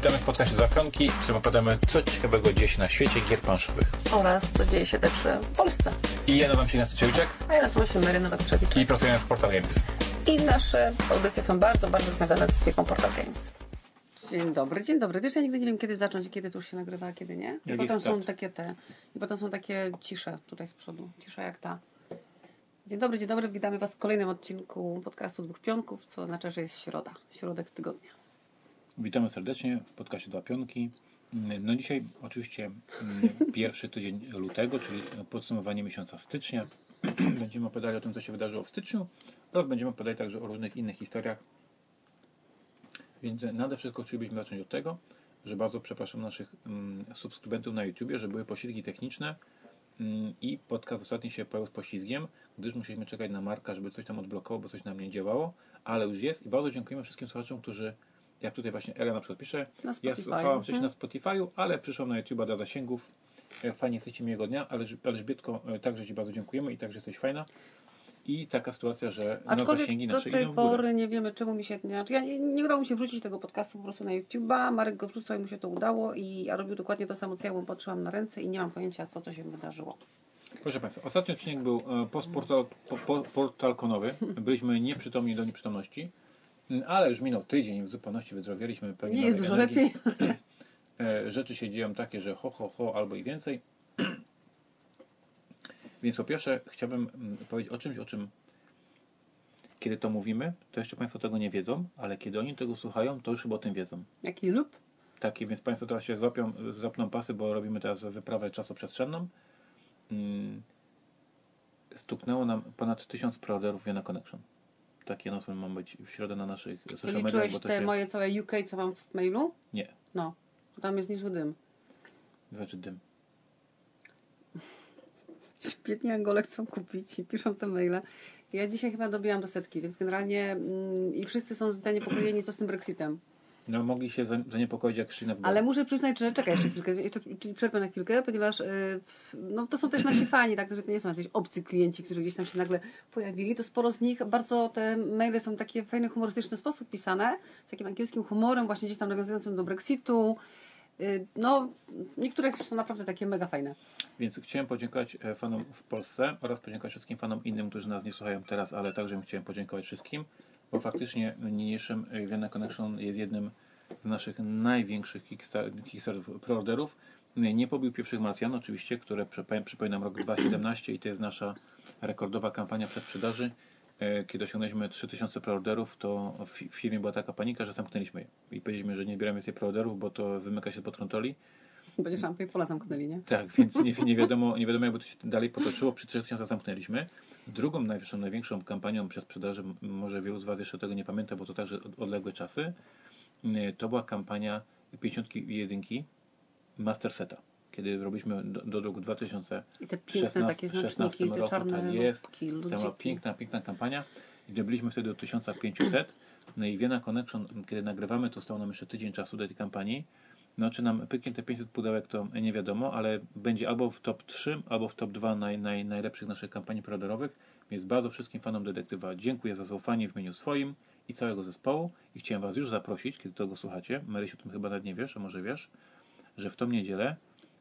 Witamy w podcaście Zapionki, w którym opowiadamy co ciekawego dzieje się na świecie gier planszowych. oraz co dzieje się też w Polsce. I ja nazywam się Ignacy Ciewiczek A ja nazywam się Mary Nowak-Trzewicz. i pracujemy w Portal Games. I nasze audycje są bardzo, bardzo związane z firmą Portal Games. Dzień dobry, dzień dobry. Wiesz, ja nigdy nie wiem, kiedy zacząć, i kiedy to już się nagrywa, a kiedy nie. I potem są takie te, i potem są takie cisze tutaj z przodu. Cisza jak ta. Dzień dobry, dzień dobry. Witamy Was w kolejnym odcinku podcastu Dwóch Pionków, co oznacza, że jest środa, środek tygodnia. Witamy serdecznie w podcaście Dwa Pionki. No dzisiaj oczywiście mm, pierwszy tydzień lutego, czyli podsumowanie miesiąca stycznia. Będziemy opowiadali o tym, co się wydarzyło w styczniu oraz będziemy opowiadali także o różnych innych historiach. Więc nade wszystko chcielibyśmy zacząć od tego, że bardzo przepraszam naszych mm, subskrybentów na YouTubie, że były poślizgi techniczne mm, i podcast ostatni się pojawił z poślizgiem, gdyż musieliśmy czekać na Marka, żeby coś tam odblokował, bo coś nam nie działało, ale już jest i bardzo dziękujemy wszystkim słuchaczom, którzy jak tutaj właśnie Ela na przykład pisze, ja słuchałam wcześniej Mhm. na Spotify'u, ale przyszłam na YouTube'a dla zasięgów. E, Fajnie jesteście miłego dnia, ale Elżbietko, e, także Ci bardzo dziękujemy i także jesteś fajna. I taka sytuacja, że Aczkolwiek zasięgi do nasze tej w górę. pory nie wiemy, czemu mi się... Znaczy ja nie, nie udało mi się wrzucić tego podcastu po prostu na YouTube'a. Marek go wrzucał i mu się to udało i ja robił dokładnie to samo, co ja mu patrzyłam na ręce i nie mam pojęcia, co to się wydarzyło. Proszę Państwa, ostatni odcinek był e, postportal, po, po, portalkonowy. Byliśmy nieprzytomni do nieprzytomności, ale już minął tydzień w zupełności wyzdrowieliśmy. pełni Nie jest dużo energii. lepiej. E, Rzeczy się dzieją takie, że ho, ho, ho, albo i więcej. Więc po pierwsze chciałbym mm, powiedzieć o czymś, o czym kiedy to mówimy, to jeszcze Państwo tego nie wiedzą, ale kiedy oni tego słuchają, to już chyba o tym wiedzą. Jaki lub? Taki, więc Państwo teraz się złapią, zapną pasy, bo robimy teraz wyprawę czasoprzestrzenną. Mm, Stuknęło nam ponad tysiąc preorderów Vienna Connection. Taki announcement ma być w środę na naszych social mediach, Liczyłeś bo to te się... moje całe UK, co mam w mailu? Nie, No. Tam jest niezły dym. znaczy dym. Biedni Angole chcą kupić i piszą te maile. Ja dzisiaj chyba dobijam do setki, więc generalnie mm, i wszyscy są zaniepokojeni, co z tym Brexitem. No mogli się za- zaniepokoić jak szli na w górę. Ale muszę przyznać, że czekaj jeszcze chwilkę, jeszcze przerwę na chwilkę, ponieważ y, no, to są też nasi fani, tak, że to nie są jacyś obcy klienci, którzy gdzieś tam się nagle pojawili. To sporo z nich, bardzo te maile są takie w fajny, humorystyczny sposób pisane, z takim angielskim humorem, właśnie gdzieś tam nawiązującym do Brexitu. Y, No, niektóre są naprawdę takie mega fajne. Więc chciałem podziękować e, fanom w Polsce oraz podziękować wszystkim fanom innym, którzy nas nie słuchają teraz, ale także chciałem podziękować wszystkim, bo faktycznie niniejszym e, Vienna Connection jest jednym z naszych największych Kickstar- Kickstarterów, preorderów. Nie pobił pierwszych Marsjan oczywiście, które przypo- przypominam rok 2017 i to jest nasza rekordowa kampania przedsprzedaży. E, Kiedy osiągnęliśmy 3000 preorderów, to w fi- w firmie była taka panika, że zamknęliśmy je. I powiedzieliśmy, że nie zbieramy więcej preorderów, bo to wymyka się pod kontroli. Będzie szampy i pola zamknęli, nie? Tak, więc nie, nie, wiadomo, nie wiadomo, jakby to się dalej potoczyło. Przy 3000 zamknęliśmy. Drugą najwyższą, największą kampanią przez sprzedaży, m- może wielu z Was jeszcze tego nie pamięta, bo to także od- odległe czasy, y, to była kampania 51 Master Seta. Kiedy robiliśmy do, do roku 2000 I te piękne takie znaczniki, te roku, czarne tak jest. lubki, To była piękna, piękna kampania. I dobyliśmy wtedy do 1500. No i Vienna Connection, kiedy nagrywamy, to stało nam jeszcze tydzień czasu do tej kampanii. No, czy nam pyknie te 500 pudełek, to nie wiadomo, ale będzie albo w top 3, albo w top 2 naj, naj, najlepszych naszych kampanii preorderowych. Więc bardzo wszystkim fanom detektywa dziękuję za zaufanie w imieniu swoim i całego zespołu. I chciałem Was już zaprosić, kiedy tego słuchacie. Marysiu, o tym chyba nawet nie wiesz, a może wiesz, że w tą niedzielę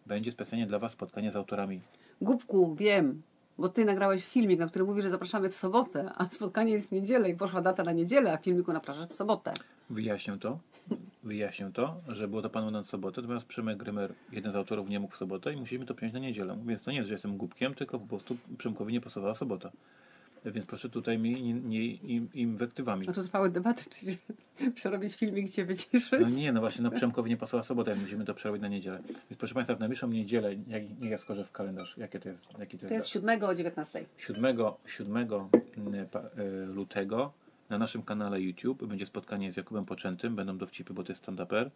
będzie specjalnie dla Was spotkanie z autorami Gubku, wiem, bo ty nagrałeś filmik, na którym mówi, że zapraszamy w sobotę, a spotkanie jest w niedzielę i poszła data na niedzielę, a filmiku napraszasz w sobotę. Wyjaśnię to. Wyjaśnię to, że było to planowane na sobotę, natomiast Przemek Grymer, jeden z autorów, nie mógł w sobotę i musieliśmy to przyjąć na niedzielę. Więc to nie jest, że jestem głupkiem, tylko po prostu Przemkowi nie pasowała sobota. Więc proszę tutaj mi nie, nie im, inwektywami. A tu trwały debaty, czy przerobić filmik, gdzie wyciszyć. No nie, no właśnie, no Przemkowi nie pasowała sobota, musimy to przerobić na niedzielę. Więc proszę Państwa, w najbliższą niedzielę, jak, niech ja skorzę w kalendarz, jakie to jest, jaki to jest, To jest 7 o 19. 7, 7 mm, pa- y, lutego na naszym kanale YouTube będzie spotkanie z Jakubem Poczętym, będą dowcipy, bo to jest stand-uper.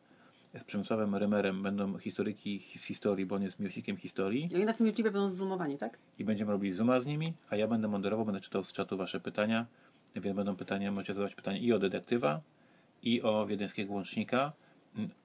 Z Przemysławem Rymerem będą historyki z historii, bo on jest miłośnikiem historii I na tym YouTube będą zoomowani, tak? i będziemy robili zooma z nimi, a ja będę moderował, będę czytał z czatu Wasze pytania, więc będą pytania, możecie zadawać pytania i o detektywa, i o wiedeńskiego łącznika.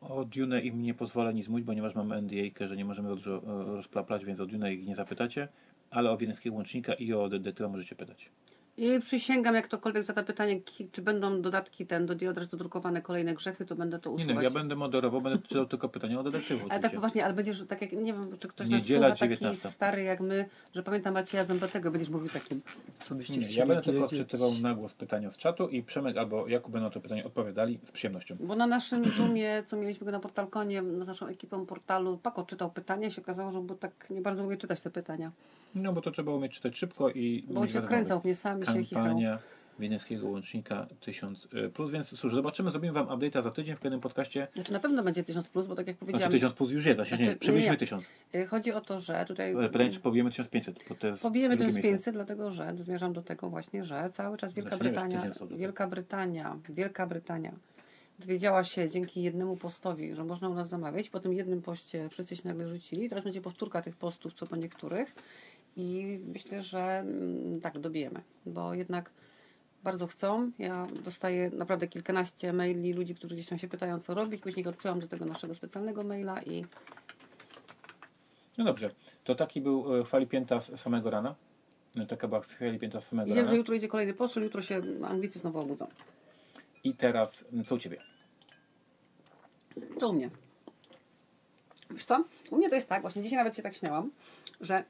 O Dune im nie pozwolę nic mówić, ponieważ mamy NDA, że nie możemy dużo e, rozplaplać, więc o Dune ich nie zapytacie, ale o wiedeńskiego łącznika i o detektywa możecie pytać. I przysięgam, jak ktokolwiek zada pytanie, czy będą dodatki ten do diodres dodrukowane kolejne grzechy, to będę to Nie usuwać. no, ja będę moderował, będę czytał tylko pytania o detektywów. Ale tak poważnie, ale będziesz tak jak, nie wiem, czy ktoś Niedziela, nas słucha, taki 19. stary jak my, że pamiętam Macieja Zębatego, będziesz mówił takim, co byście Nie, chcieli ja będę tylko odczytywał na głos pytania z czatu i Przemek albo Jakub będą to pytanie odpowiadali z przyjemnością. Bo na naszym Zoomie, co mieliśmy go na Portalkonie, z naszą ekipą portalu, Pako czytał pytania i się okazało, że był tak nie bardzo umie czytać te pytania. No bo to trzeba umieć czytać szybko i... Bo on się wiadomo, wkręcał w nie sami. Kampania Wienieckiego Łącznika 1000 y, plus, więc cóż, zobaczymy, zrobimy Wam update'a za tydzień w kolejnym podcaście. Znaczy na pewno będzie 1000 plus, bo tak jak Znaczy powiedziałam, 1000 plus już jest, się Znaczy, nie, przebiliśmy nie, nie. 1000. y, chodzi o to, że tutaj czy pobijemy 1500, bo to jest pobijemy drugie 1500, miejsce. dlatego że zmierzam do tego właśnie, że cały czas Wielka Znaczy, wiesz, Brytania. Wielka Brytania, Wielka Brytania dowiedziała się dzięki jednemu postowi, że można u nas zamawiać. Po tym jednym poście wszyscy się nagle rzucili. Teraz będzie powtórka tych postów, co po niektórych. I myślę, że mm, tak, dobijemy, bo jednak bardzo chcą. Ja dostaję naprawdę kilkanaście maili ludzi, którzy gdzieś tam się pytają, co robić. Później odsyłam do tego naszego specjalnego maila i No dobrze, to taki był e, chwali pięta z samego rana. No, taka była chwali pięta z samego I wiem, rana. że jutro idzie kolejny post, że jutro się Anglicy znowu obudzą. I teraz, m, co u Ciebie? To u mnie. Wiesz co? U mnie to jest tak, właśnie dzisiaj nawet się tak śmiałam, że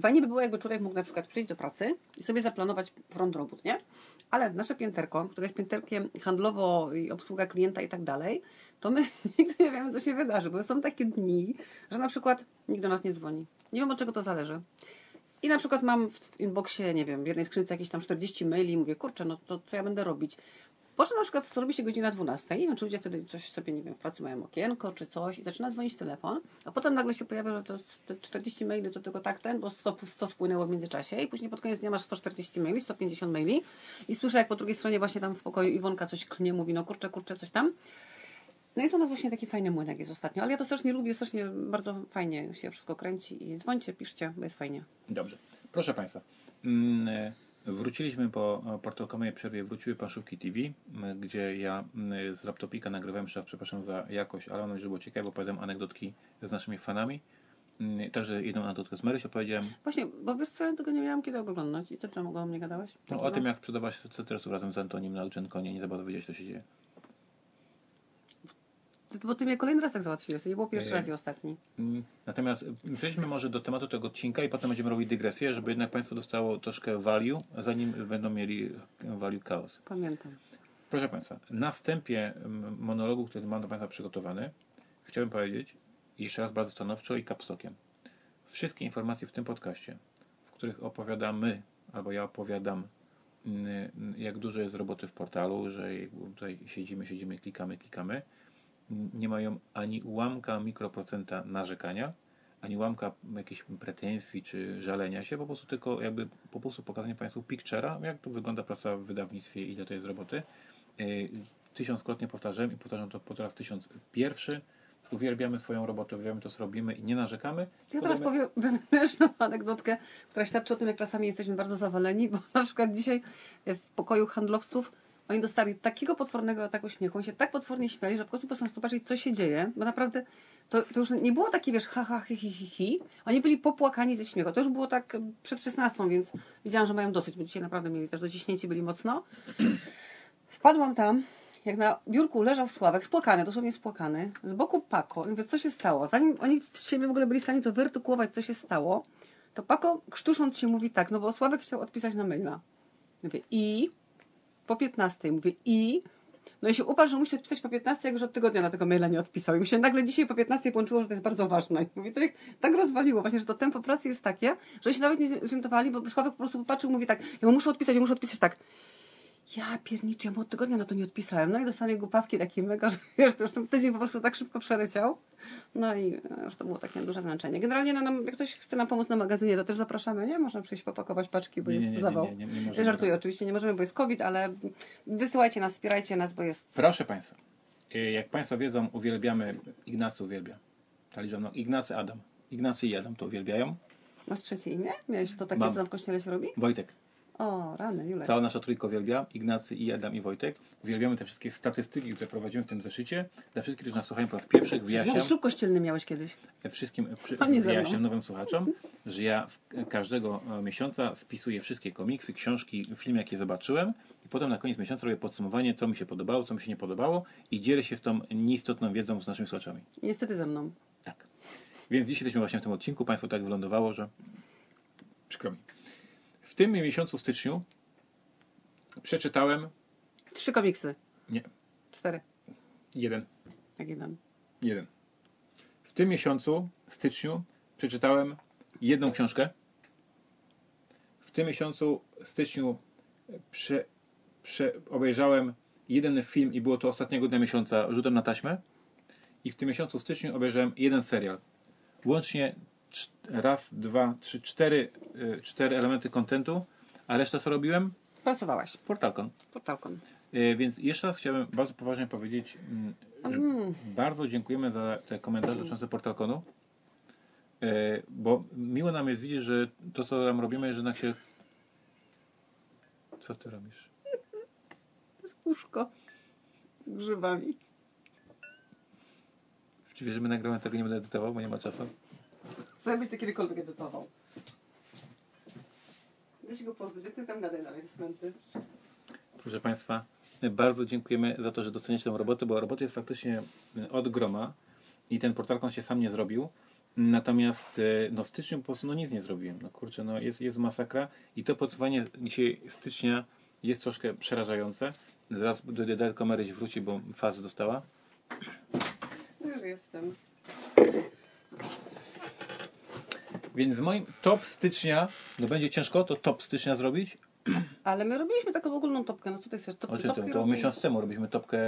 fajnie by było, jakby człowiek mógł na przykład przyjść do pracy i sobie zaplanować front robót, nie? Ale nasze pięterko, które jest pięterkiem handlowo i obsługa klienta i tak dalej, to my nigdy nie wiemy, co się wydarzy, bo są takie dni, że na przykład nikt do nas nie dzwoni. Nie wiem, od czego to zależy. I na przykład mam w inboxie, nie wiem, w jednej skrzynce jakieś tam 40 maili i mówię, kurczę, no to co ja będę robić? Po czym na przykład co robi się godzina 12, nie wiem, czy ludzie wtedy coś sobie, nie wiem, w pracy mają okienko czy coś i zaczyna dzwonić telefon, a potem nagle się pojawia, że to te 40 maili to tylko tak ten, bo 100, 100 spłynęło w międzyczasie i później pod koniec dnia masz 140 maili, 150 maili i słyszę, jak po drugiej stronie właśnie tam w pokoju Iwonka coś klnie, mówi, no kurczę, kurczę, coś tam. No jest u nas właśnie taki fajny młynek jest ostatnio, ale ja to strasznie lubię, strasznie bardzo fajnie się wszystko kręci i dzwońcie, piszcie, bo jest fajnie. Dobrze. Proszę Państwa, mm, wróciliśmy po e, portalkowej przerwie, wróciły Panszówki TV, gdzie ja z laptopika nagrywałem, raz przepraszam za jakość, ale mam nadzieję, że było ciekawe, bo opowiadam anegdotki z naszymi fanami. Także jedną anegdotkę z Maryś opowiedziałem. Właśnie, bo wiesz co, ja tego nie miałam kiedy oglądać i ty czemu o mnie gadałeś? No, o tym, jak sprzedawać cytrusów razem z Antonim na Genkonie. Nie za bardzo wiedzieć, co się dzieje. Bo ty mnie kolejny raz tak załatwiłeś, to nie było pierwszy Nie. raz i ostatni. Mm, Natomiast przejdźmy może do tematu tego odcinka i potem będziemy robić dygresję, żeby jednak Państwo dostało troszkę value, zanim będą mieli value chaos. Pamiętam. Proszę Państwa, na wstępie monologu, który mam do Państwa przygotowany, chciałbym powiedzieć jeszcze raz bardzo stanowczo i kapstokiem. Wszystkie informacje w tym podcaście, w których opowiadamy, albo ja opowiadam, mm, jak dużo jest roboty w portalu, że tutaj siedzimy, siedzimy, klikamy, klikamy, nie mają ani ułamka mikroprocenta narzekania, ani ułamka jakichś pretensji czy żalenia się, po prostu tylko jakby po prostu pokazanie Państwu picture'a, jak to wygląda praca w wydawnictwie, ile to jest roboty. Yy, Tysiąckrotnie powtarzam i powtarzam to po raz tysiąc pierwszy. Uwielbiamy swoją robotę, uwielbiamy to, co robimy i nie narzekamy. Ja teraz Podajemy- powiem wewnętrzną anegdotkę, która świadczy o tym, jak czasami jesteśmy bardzo zawaleni, bo na przykład dzisiaj w pokoju handlowców oni dostali takiego potwornego ataku śmiechu, oni się tak potwornie śmiali, że po prostu zobaczyć, co się dzieje, bo naprawdę to, to już nie było takie, wiesz, ha, ha, hi, hi, hi, hi. Oni byli popłakani ze śmiechu. To już było tak przed 16, więc wiedziałam, że mają dosyć, bo dzisiaj naprawdę mieli też dociśnięci, byli mocno. Wpadłam tam, jak na biurku leżał Sławek, spłakany, dosłownie spłakany, z boku Pako. I mówię, co się stało? Zanim oni w siebie w ogóle byli w stanie to wyartykułować, co się stało, to Pako, krztusząc się, mówi tak, no bo Sławek chciał odpisać na maila. Mówię, i? Po 15. Mówię, i? No i się uparł, że musi odpisać po 15, jak już od tygodnia na tego maila nie odpisał. I mi się nagle dzisiaj po 15 połączyło, że to jest bardzo ważne. I mówię, to jak tak rozwaliło właśnie, że to tempo pracy jest takie, że się nawet nie zorientowali, bo Sławek po prostu popatrzył mówi tak, ja mu muszę odpisać, ja muszę odpisać tak. Ja pierniczę, ja mu od tygodnia na to nie odpisałem. No i dostali głupawki takie mega, że wiesz, to już ten tydzień po prostu tak szybko przeleciał. No i e, już to było takie duże zmęczenie. Generalnie no, nam, jak ktoś chce nam pomóc na magazynie, to też zapraszamy, nie? Można przyjść popakować paczki, bo Nie, nie, jest nie, zawał. nie, nie, nie. Żartuję oczywiście, nie możemy, bo jest COVID, ale wysyłajcie nas, wspierajcie nas, bo jest... Proszę Państwa, y, jak Państwo wiedzą, uwielbiamy, Ignacy uwielbia. Ta liczba, no, Ignacy Adam. Ignacy i Adam to uwielbiają. Masz trzecie imię? Miałeś to takie, Mam. co tam w kościele się robi? Wojtek. O, rany, Julek. Cała nasza trójka uwielbia, Ignacy i Adam i Wojtek. Uwielbiamy te wszystkie statystyki, które prowadzimy w tym zeszycie. Dla wszystkich, którzy nas słuchają po raz pierwszy, wyjaśniam, Ślub kościelny miałeś kiedyś. wszystkim przy, wyjaśniam nowym słuchaczom, że ja każdego e, miesiąca spisuję wszystkie komiksy, książki, filmy, jakie zobaczyłem i potem na koniec miesiąca robię podsumowanie, co mi się podobało, co mi się nie podobało i dzielę się z tą nieistotną wiedzą z naszymi słuchaczami. Niestety ze mną. Tak. Więc dzisiaj jesteśmy właśnie w tym odcinku. Państwo tak wylądowało, że przykro mi. W tym miesiącu styczniu przeczytałem Trzy komiksy. nie, Cztery. jeden, Jak jeden. jeden. W tym miesiącu styczniu przeczytałem jedną książkę. W tym miesiącu styczniu prze, prze, obejrzałem jeden film i było to ostatniego dnia miesiąca rzutem na taśmę. I w tym miesiącu styczniu obejrzałem jeden serial. Łącznie cz- raz, dwa, trzy, cztery, y, cztery elementy kontentu, a resztę co robiłem? Pracowałaś. Portalkon. Portalką. Y, Więc jeszcze raz chciałbym bardzo poważnie powiedzieć, mm, że bardzo dziękujemy za te komentarze dotyczące Portalkonu, Y, bo miło nam jest widzieć, że to co tam robimy, że jednak się... Co ty robisz? To jest łóżko. Z grzybami. Wiesz, że my nagramy tego nie będę edytował, bo nie ma czasu? Jakbyś to kiedykolwiek edytował. Da się go pozbyć. Jak ty tam gadaj dalej, smenty. Proszę Państwa, bardzo dziękujemy za to, że doceniacie tę robotę, bo robota jest faktycznie od groma i ten portalkon się sam nie zrobił. Natomiast e, no, w styczniu po prostu no, nic nie zrobiłem. No kurczę, no, jest, jest masakra i to podsumowanie dzisiaj stycznia jest troszkę przerażające. Zaraz do Dedelko Maryś wróci, bo fazę dostała. Już jestem. Więc z moim top stycznia, no będzie ciężko to top stycznia zrobić. Ale my robiliśmy taką ogólną topkę. No co ty chcesz? Top, O to? topkę To robimy. miesiąc temu robiliśmy topkę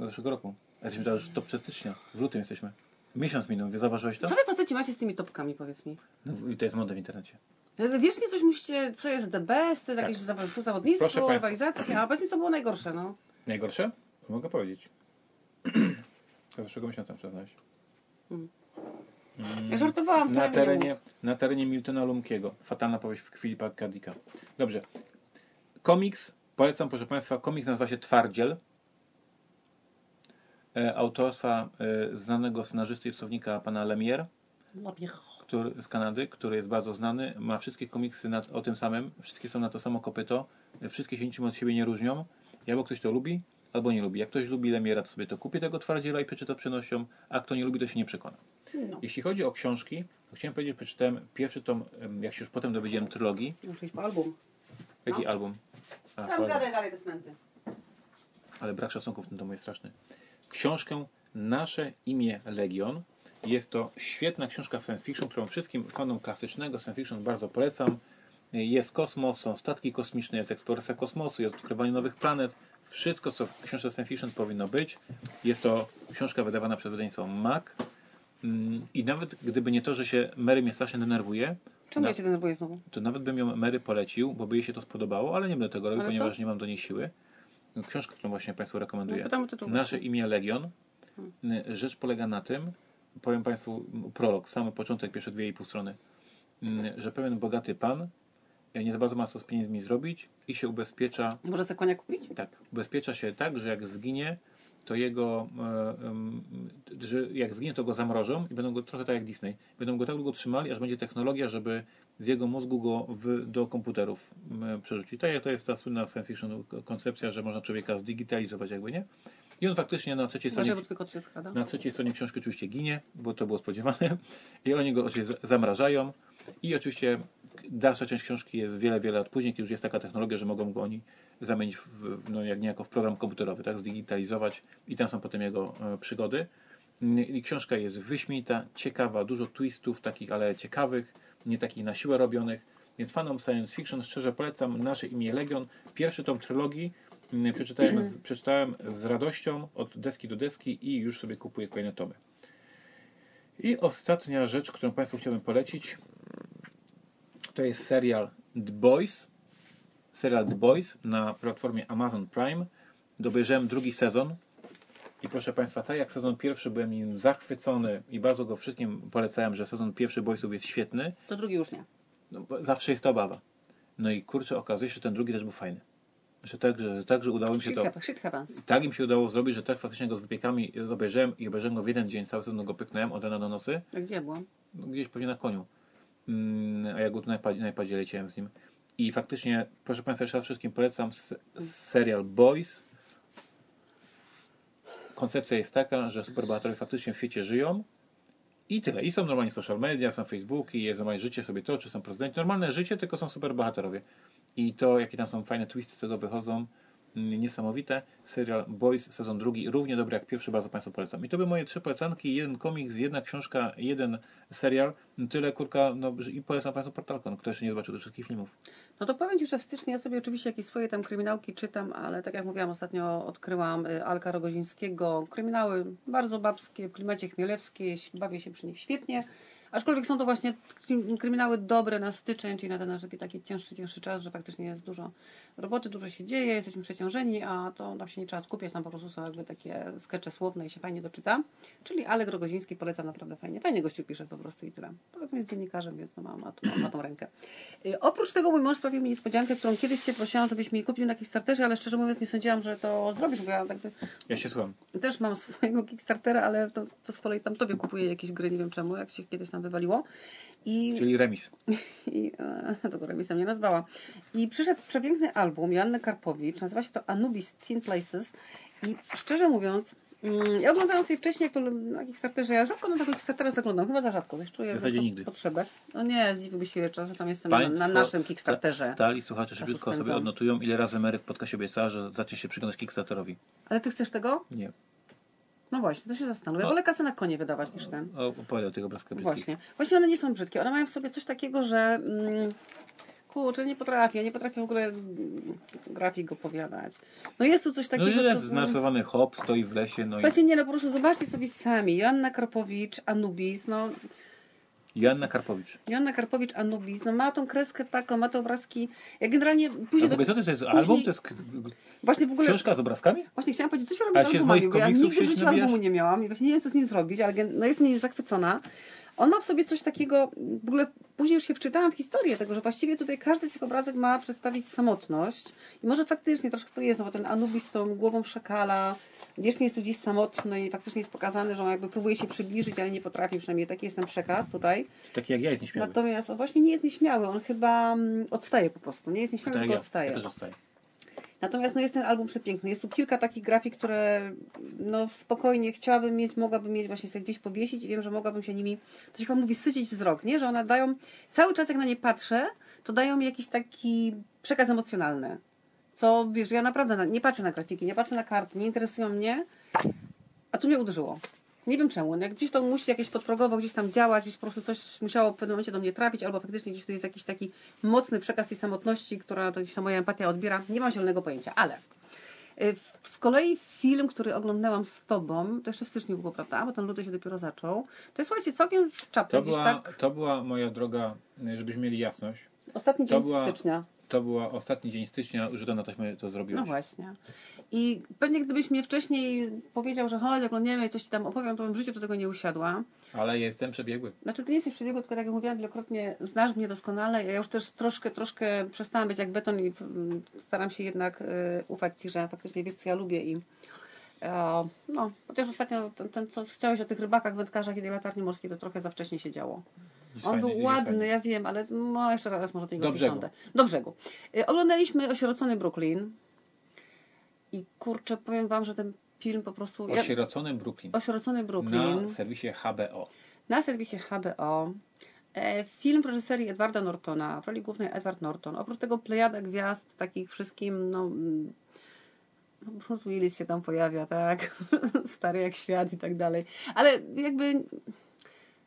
zeszłego roku. A Jesteśmy teraz już top przez stycznia. W lutym jesteśmy. Miesiąc minął. Zauważyłeś to? Co wy faceci macie z tymi topkami, powiedz mi? No, I to jest moda w internecie. Wy Wiecznie coś musicie, co jest the best, to jest Tak. jakieś zaw- zawodnictwo, rywalizacja. A powiedz mi, co było najgorsze, no. Najgorsze? Mogę powiedzieć. Z zeszłego miesiąca przyznać. Ja żartowałam, Na wcale mi nie terenie, na terenie Miltona Lumkiego. Fatalna powieść Filipa Kadika. Dobrze. Komiks, polecam proszę Państwa, komiks nazywa się Twardziel. E, autorstwa e, znanego scenarzysty i rysownika pana Lemire. który, z Kanady, który jest bardzo znany. Ma wszystkie komiksy na, o tym samym. Wszystkie są na to samo kopyto. Wszystkie się niczym od siebie nie różnią. I albo ktoś to lubi, albo nie lubi. Jak ktoś lubi Lemiera, to sobie to kupi tego twardziela i przeczyta przenością, a kto nie lubi, to się nie przekona. No. Jeśli chodzi o książki, to chciałem powiedzieć, że przeczytałem pierwszy tom, jak się już potem dowiedziałem, trylogii. Muszę iść po album. Jaki No. album? A, Tam gadaj dalej te smenty. ale brak szacunku w tym domu jest straszny. Książkę Nasze imię Legion. Jest to świetna książka science fiction, którą wszystkim fanom klasycznego science fiction bardzo polecam. Jest kosmos, są statki kosmiczne, jest eksploracja kosmosu, jest odkrywanie nowych planet. Wszystko, co w książce science fiction powinno być. Jest to książka wydawana przez wydawnictwo MAC. Mm, I nawet gdyby nie to, że się Mary mnie strasznie denerwuje, Czemu na- ja cię denerwuję znowu? to nawet bym ją Mary polecił, bo by jej się to spodobało, ale nie będę tego robił, Ale ponieważ co? nie mam do niej siły. Książkę, którą właśnie Państwu rekomenduję. No, tytuł Nasze właśnie. imię Legion. Y, Rzecz polega na tym, powiem Państwu prolog, sam początek, pierwsze dwie i pół strony, y, że pewien bogaty pan nie za bardzo ma co z pieniędzmi zrobić i się ubezpiecza, Może sobie konia kupić? tak, ubezpiecza się tak, że jak zginie, to jego, e, że jak zginie, to go zamrożą i będą go trochę tak jak Disney. Będą go tak długo trzymali, aż będzie technologia, żeby z jego mózgu go w, do komputerów m, przerzucić. Tak jak to jest ta słynna w science fiction koncepcja, że można człowieka zdigitalizować jakby, nie? I on faktycznie na trzeciej stronie skrada? na trzeciej stronie książki oczywiście ginie, bo to było spodziewane. I oni go oczywiście zamrażają. I oczywiście dalsza część książki jest wiele, wiele lat później, kiedy już jest taka technologia, że mogą go oni zamienić w, no, jak niejako w program komputerowy, tak, zdigitalizować i tam są potem jego e, przygody. I książka jest wyśmienita, ciekawa, dużo twistów takich, ale ciekawych, nie takich na siłę robionych. Więc fanom science fiction szczerze polecam Nasze imię Legion. Pierwszy tom trylogii mm, przeczytałem z, przeczytałem z radością od deski do deski i już sobie kupuję kolejne tomy. I ostatnia rzecz, którą Państwu chciałbym polecić, to jest serial The Boys. Serial The Boys na platformie Amazon Prime. Dobejrzałem drugi sezon. I proszę Państwa, tak jak sezon pierwszy byłem nim zachwycony i bardzo go wszystkim polecałem, że sezon pierwszy Boysów jest świetny, To drugi już nie. no, zawsze jest to obawa. No i kurczę, okazuje się, że ten drugi też był fajny. Że tak, że, tak, że udało mi się to... Tak im się udało zrobić, że tak faktycznie go z wypiekami obejrzałem i obejrzałem go w jeden dzień, cały sezon go pyknąłem od rana do nosy. A gdzie byłam? No, gdzieś pewnie na koniu. Mm, a ja go tu na iPadzie leciałem z nim. I faktycznie, proszę Państwa, jeszcze raz wszystkim polecam serial Boys. Koncepcja jest taka, że superbohaterowie faktycznie w świecie żyją i tyle. I są normalnie social media, są Facebooki, jest normalnie życie sobie toczy, są prezydenci. Normalne życie, tylko są superbohaterowie. I to, jakie tam są fajne twisty z tego wychodzą, niesamowite. Serial Boys, sezon drugi, równie dobry jak pierwszy, bardzo Państwu polecam. I to były moje trzy polecanki, jeden komiks, jedna książka, jeden serial. Tyle, kurka, no i polecam Państwu Portalkon, kto jeszcze nie zobaczył tych wszystkich filmów. No to powiem Ci, że w styczniu ja sobie oczywiście jakieś swoje tam kryminałki czytam, ale tak jak mówiłam, ostatnio odkryłam y, Alka Rogozińskiego. Kryminały bardzo babskie, w klimacie chmielewskiej, bawię się przy nich świetnie. Aczkolwiek są to właśnie kry- kryminały dobre na styczeń, czyli na ten nasz taki, taki cięższy, cięższy czas, że faktycznie jest dużo roboty, dużo się dzieje, jesteśmy przeciążeni, a to nam się nie trzeba skupiać, tam po prostu są jakby takie skecze słowne i się fajnie doczyta. Czyli Alek Rogoziński polecam naprawdę fajnie. Fajnie gościu pisze po prostu i tyle. Poza tym jest dziennikarzem, więc no ma, ma, ma, ma tą rękę. Y, Oprócz tego mój mąż sprawił mi niespodziankę, którą kiedyś się prosiłam, żebyś mi kupił na Kickstarterze, ale szczerze mówiąc nie sądziłam, że to zrobisz, bo ja jakby Ja się słucham. też mam swojego Kickstartera, ale to, to z kolei tam tobie kupuję jakieś gry, nie wiem czemu, jak się kiedyś tam wywaliło. I, Czyli remis. i e, tego remisem nie nazwała. I przyszedł przepiękny album Joanny Karpowicz, nazywa się to Anubis Teen Places i szczerze mówiąc, mm, ja oglądałam sobie wcześniej, jak to na Kickstarterze, ja rzadko na tego Kickstartera zaglądam, chyba za rzadko, coś czuję W nigdy. potrzebę. No nie, zdziwiłbyś się czasu tam jestem na, na naszym Kickstarterze. sta- Stali słuchacze szybciutko sobie odnotują, ile razy Mary w podcastie obiecała, że zacznie się przyglądać Kickstarterowi. Ale ty chcesz tego? Nie. No właśnie, to się zastanów. Ja O. wolę kasę na konie wydawać niż ten. O, opowiadaj o tych obrazkach brzydkich. Właśnie. Właśnie one nie są brzydkie. One mają w sobie coś takiego, że mm, kurczę, nie potrafię. Ja nie potrafię w ogóle mm, grafik opowiadać. No jest tu coś No takiego, i jest co... narysowany hop, stoi w lesie, no i Słuchajcie, nie, no po prostu zobaczcie sobie sami. Joanna Karpowicz, Anubis, no Joanna Karpowicz. Joanna Karpowicz, Anubis, no ma tą kreskę taką, ma te obrazki. Ja generalnie później... w ogóle co to jest? Później- album? To jest Właśnie w ogóle... książka z obrazkami? Właśnie chciałam powiedzieć, co się robi z albumami, bo ja nigdy w życiu albumu nie miałam i właśnie nie wiem, co z nim zrobić, ale no jestem nim zachwycona. On ma w sobie coś takiego, w ogóle później już się wczytałam w historię tego, że właściwie tutaj każdy z tych obrazek ma przedstawić samotność i może faktycznie troszkę to jest, no bo ten Anubis z tą głową szakala wiecznie jest tu gdzieś samotny i faktycznie jest pokazany, że on jakby próbuje się przybliżyć, ale nie potrafi, przynajmniej taki jest ten przekaz tutaj. Taki jak ja jest nieśmiały. Natomiast on właśnie nie jest nieśmiały, on chyba mm, odstaje po prostu, nie jest nieśmiały, Tak tylko ja. odstaje. ja też odstaję. Natomiast no, jest ten album przepiękny. Jest tu kilka takich grafik, które no, spokojnie chciałabym mieć, mogłabym mieć właśnie sobie gdzieś powiesić i wiem, że mogłabym się nimi, to się chyba mówi, sycić wzrok, nie? Że one dają, cały czas jak na nie patrzę, to dają mi jakiś taki przekaz emocjonalny. Co, wiesz, ja naprawdę na, nie patrzę na grafiki, nie patrzę na karty, nie interesują mnie, a tu mnie uderzyło. Nie wiem czemu. No Jak gdzieś to musi jakieś podprogowo gdzieś tam działać, gdzieś po prostu coś musiało w pewnym momencie do mnie trafić, albo faktycznie gdzieś tu jest jakiś taki mocny przekaz tej samotności, która to gdzieś tam moja empatia odbiera. Nie mam zielonego pojęcia, ale y, z kolei film, który oglądałam z tobą, to jeszcze w styczniu było, prawda? Bo ten luty się dopiero zaczął. To jest, słuchajcie, całkiem z czapy, To gdzieś była, tak to była moja droga, żebyśmy mieli jasność. ostatni to dzień była- stycznia. To była ostatni dzień stycznia, że to na taśmę to zrobiłeś. No właśnie. I pewnie gdybyś mnie wcześniej powiedział, że chodź, oglądniemy i coś ci tam opowiem, to bym w życiu do tego nie usiadła. Ale jestem przebiegły. Znaczy, ty nie jesteś przebiegu, tylko tak jak mówiłam wielokrotnie, znasz mnie doskonale. Ja już też troszkę, troszkę przestałam być jak beton i mm, staram się jednak y, ufać Ci, że faktycznie wiesz, co ja lubię i no, chociaż ostatnio ten, ten, co chciałeś o tych rybakach, wędkarzach i tej latarni morskiej, to trochę za wcześnie się działo. Jest On był ładny, ja wiem, ale no, jeszcze raz może do niego Do brzegu. przysiądę. Do brzegu. Y, oglądaliśmy Osierocony Brooklyn i kurczę, powiem Wam, że ten film po prostu... ja- Osieroconym Brooklyn. Osierocony Brooklyn Na serwisie HBO. na serwisie HBO. E, Film w reżyserii Edwarda Nortona, w roli głównej Edward Norton. Oprócz tego plejada gwiazd, takich wszystkim, no, mm, no Bruce Willis się tam pojawia, tak? Stary jak świat i tak dalej. Ale jakby,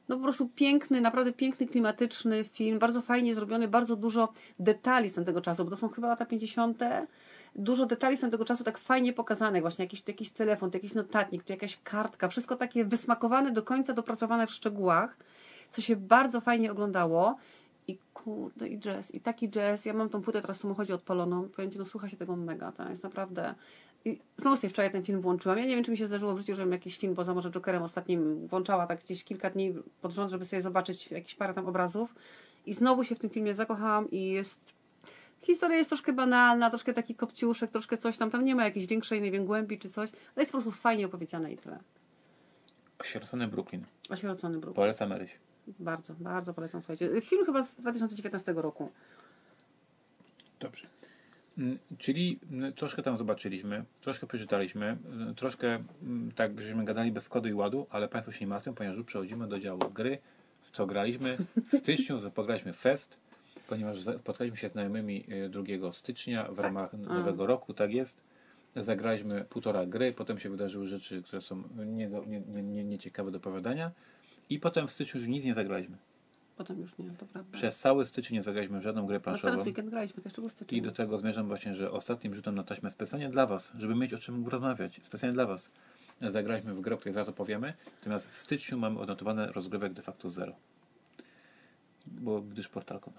no po prostu piękny, naprawdę piękny, klimatyczny film, bardzo fajnie zrobiony, bardzo dużo detali z tamtego czasu, bo to są chyba lata 50. Dużo detali z tamtego czasu tak fajnie pokazanych, właśnie jakiś, jakiś telefon, to jakiś notatnik, to jakaś kartka, wszystko takie wysmakowane do końca, dopracowane w szczegółach, co się bardzo fajnie oglądało. I kurde, i jazz, i taki jazz. Ja mam tą płytę teraz w samochodzie odpaloną. Powiem Ci, no słucha się tego mega, to jest naprawdę... I znowu sobie wczoraj ten film włączyłam. Ja nie wiem, czy mi się zdarzyło w życiu, żebym jakiś film, poza może Jokerem ostatnim, włączała tak gdzieś kilka dni pod rząd, żeby sobie zobaczyć jakieś parę tam obrazów. I znowu się w tym filmie zakochałam i jest Historia jest troszkę banalna, troszkę taki kopciuszek, troszkę coś tam. Tam nie ma jakiejś większej, nie wiem, głębi czy coś. Ale jest po prostu fajnie opowiedziane i tyle. Osierocony Brooklyn. Osierocony Brooklyn. Polecam Maryś. Bardzo, bardzo polecam, słuchajcie. Film chyba z 2019 roku. Dobrze. Mm, Czyli mm, troszkę tam zobaczyliśmy, troszkę przeczytaliśmy, mm, troszkę tak żeśmy gadali bez kodu i ładu, ale Państwo się nie martwią, ponieważ już przechodzimy do działu gry, w co graliśmy. W styczniu pograliśmy fest, ponieważ spotkaliśmy się z znajomymi y, 2 stycznia w ramach nowego roku, tak jest. Zagraliśmy półtora gry, potem się wydarzyły rzeczy, które są nie, do- nie, nie, nie, nieciekawe do opowiadania i potem w styczniu już nic nie zagraliśmy. Potem już nie, to prawda. Przez cały styczeń nie zagraliśmy w żadną grę No planszową. teraz weekend graliśmy, jeszcze był styczeń. I do tego zmierzam właśnie, że ostatnim rzutem na taśmę specjalnie dla Was, żeby mieć o czym rozmawiać, specjalnie dla Was, zagraliśmy w grę, o której zaraz opowiemy, natomiast w styczniu mamy odnotowane rozgrywek de facto zero. Bo gdyż portalką.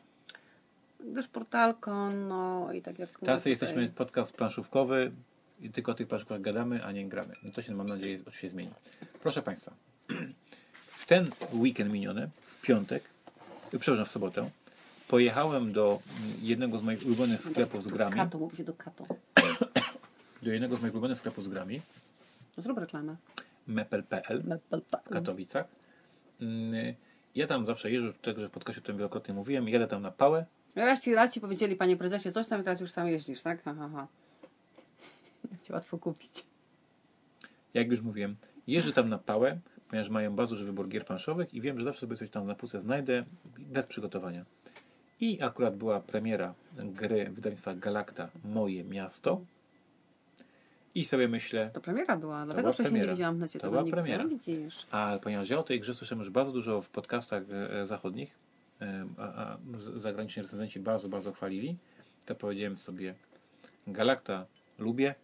Gdyż portalką, no i tak jak mówię Teraz tutaj- jesteśmy podcast planszówkowy i tylko o tych planszówkach gadamy, a nie gramy. No to się mam nadzieję się zmieni. Proszę Państwa, w ten weekend miniony, w piątek, przepraszam, w sobotę, pojechałem do jednego z moich ulubionych sklepów z grami. Kato, mówi się do kato. do jednego z moich ulubionych sklepów z grami, Zrób reklamę. mepel.pl w Katowicach. Mm, Ja tam zawsze jeżdżę, także w podcastie o tym wielokrotnie mówiłem, jadę tam na pałę, Raz ci, raz ci powiedzieli, panie prezesie, coś tam i teraz już tam jeździsz, tak? Ha, ha, ha. Jak cię łatwo kupić. jak już mówiłem, jeżdżę tam na pałę, ponieważ mają bardzo duży wybór gier planszowych i wiem, że zawsze sobie coś tam na półce znajdę bez przygotowania. I akurat była premiera gry wydawnictwa Galacta Moje Miasto i sobie myślę, To premiera była, dlatego była wcześniej premiera. nie widziałam na ciebie To była premiera. Widzisz. A ponieważ ja o tej grze słyszałem już bardzo dużo w podcastach e, e, zachodnich, e, a, a zagraniczni recenzenci bardzo, bardzo chwalili, to powiedziałem sobie Galacta lubię,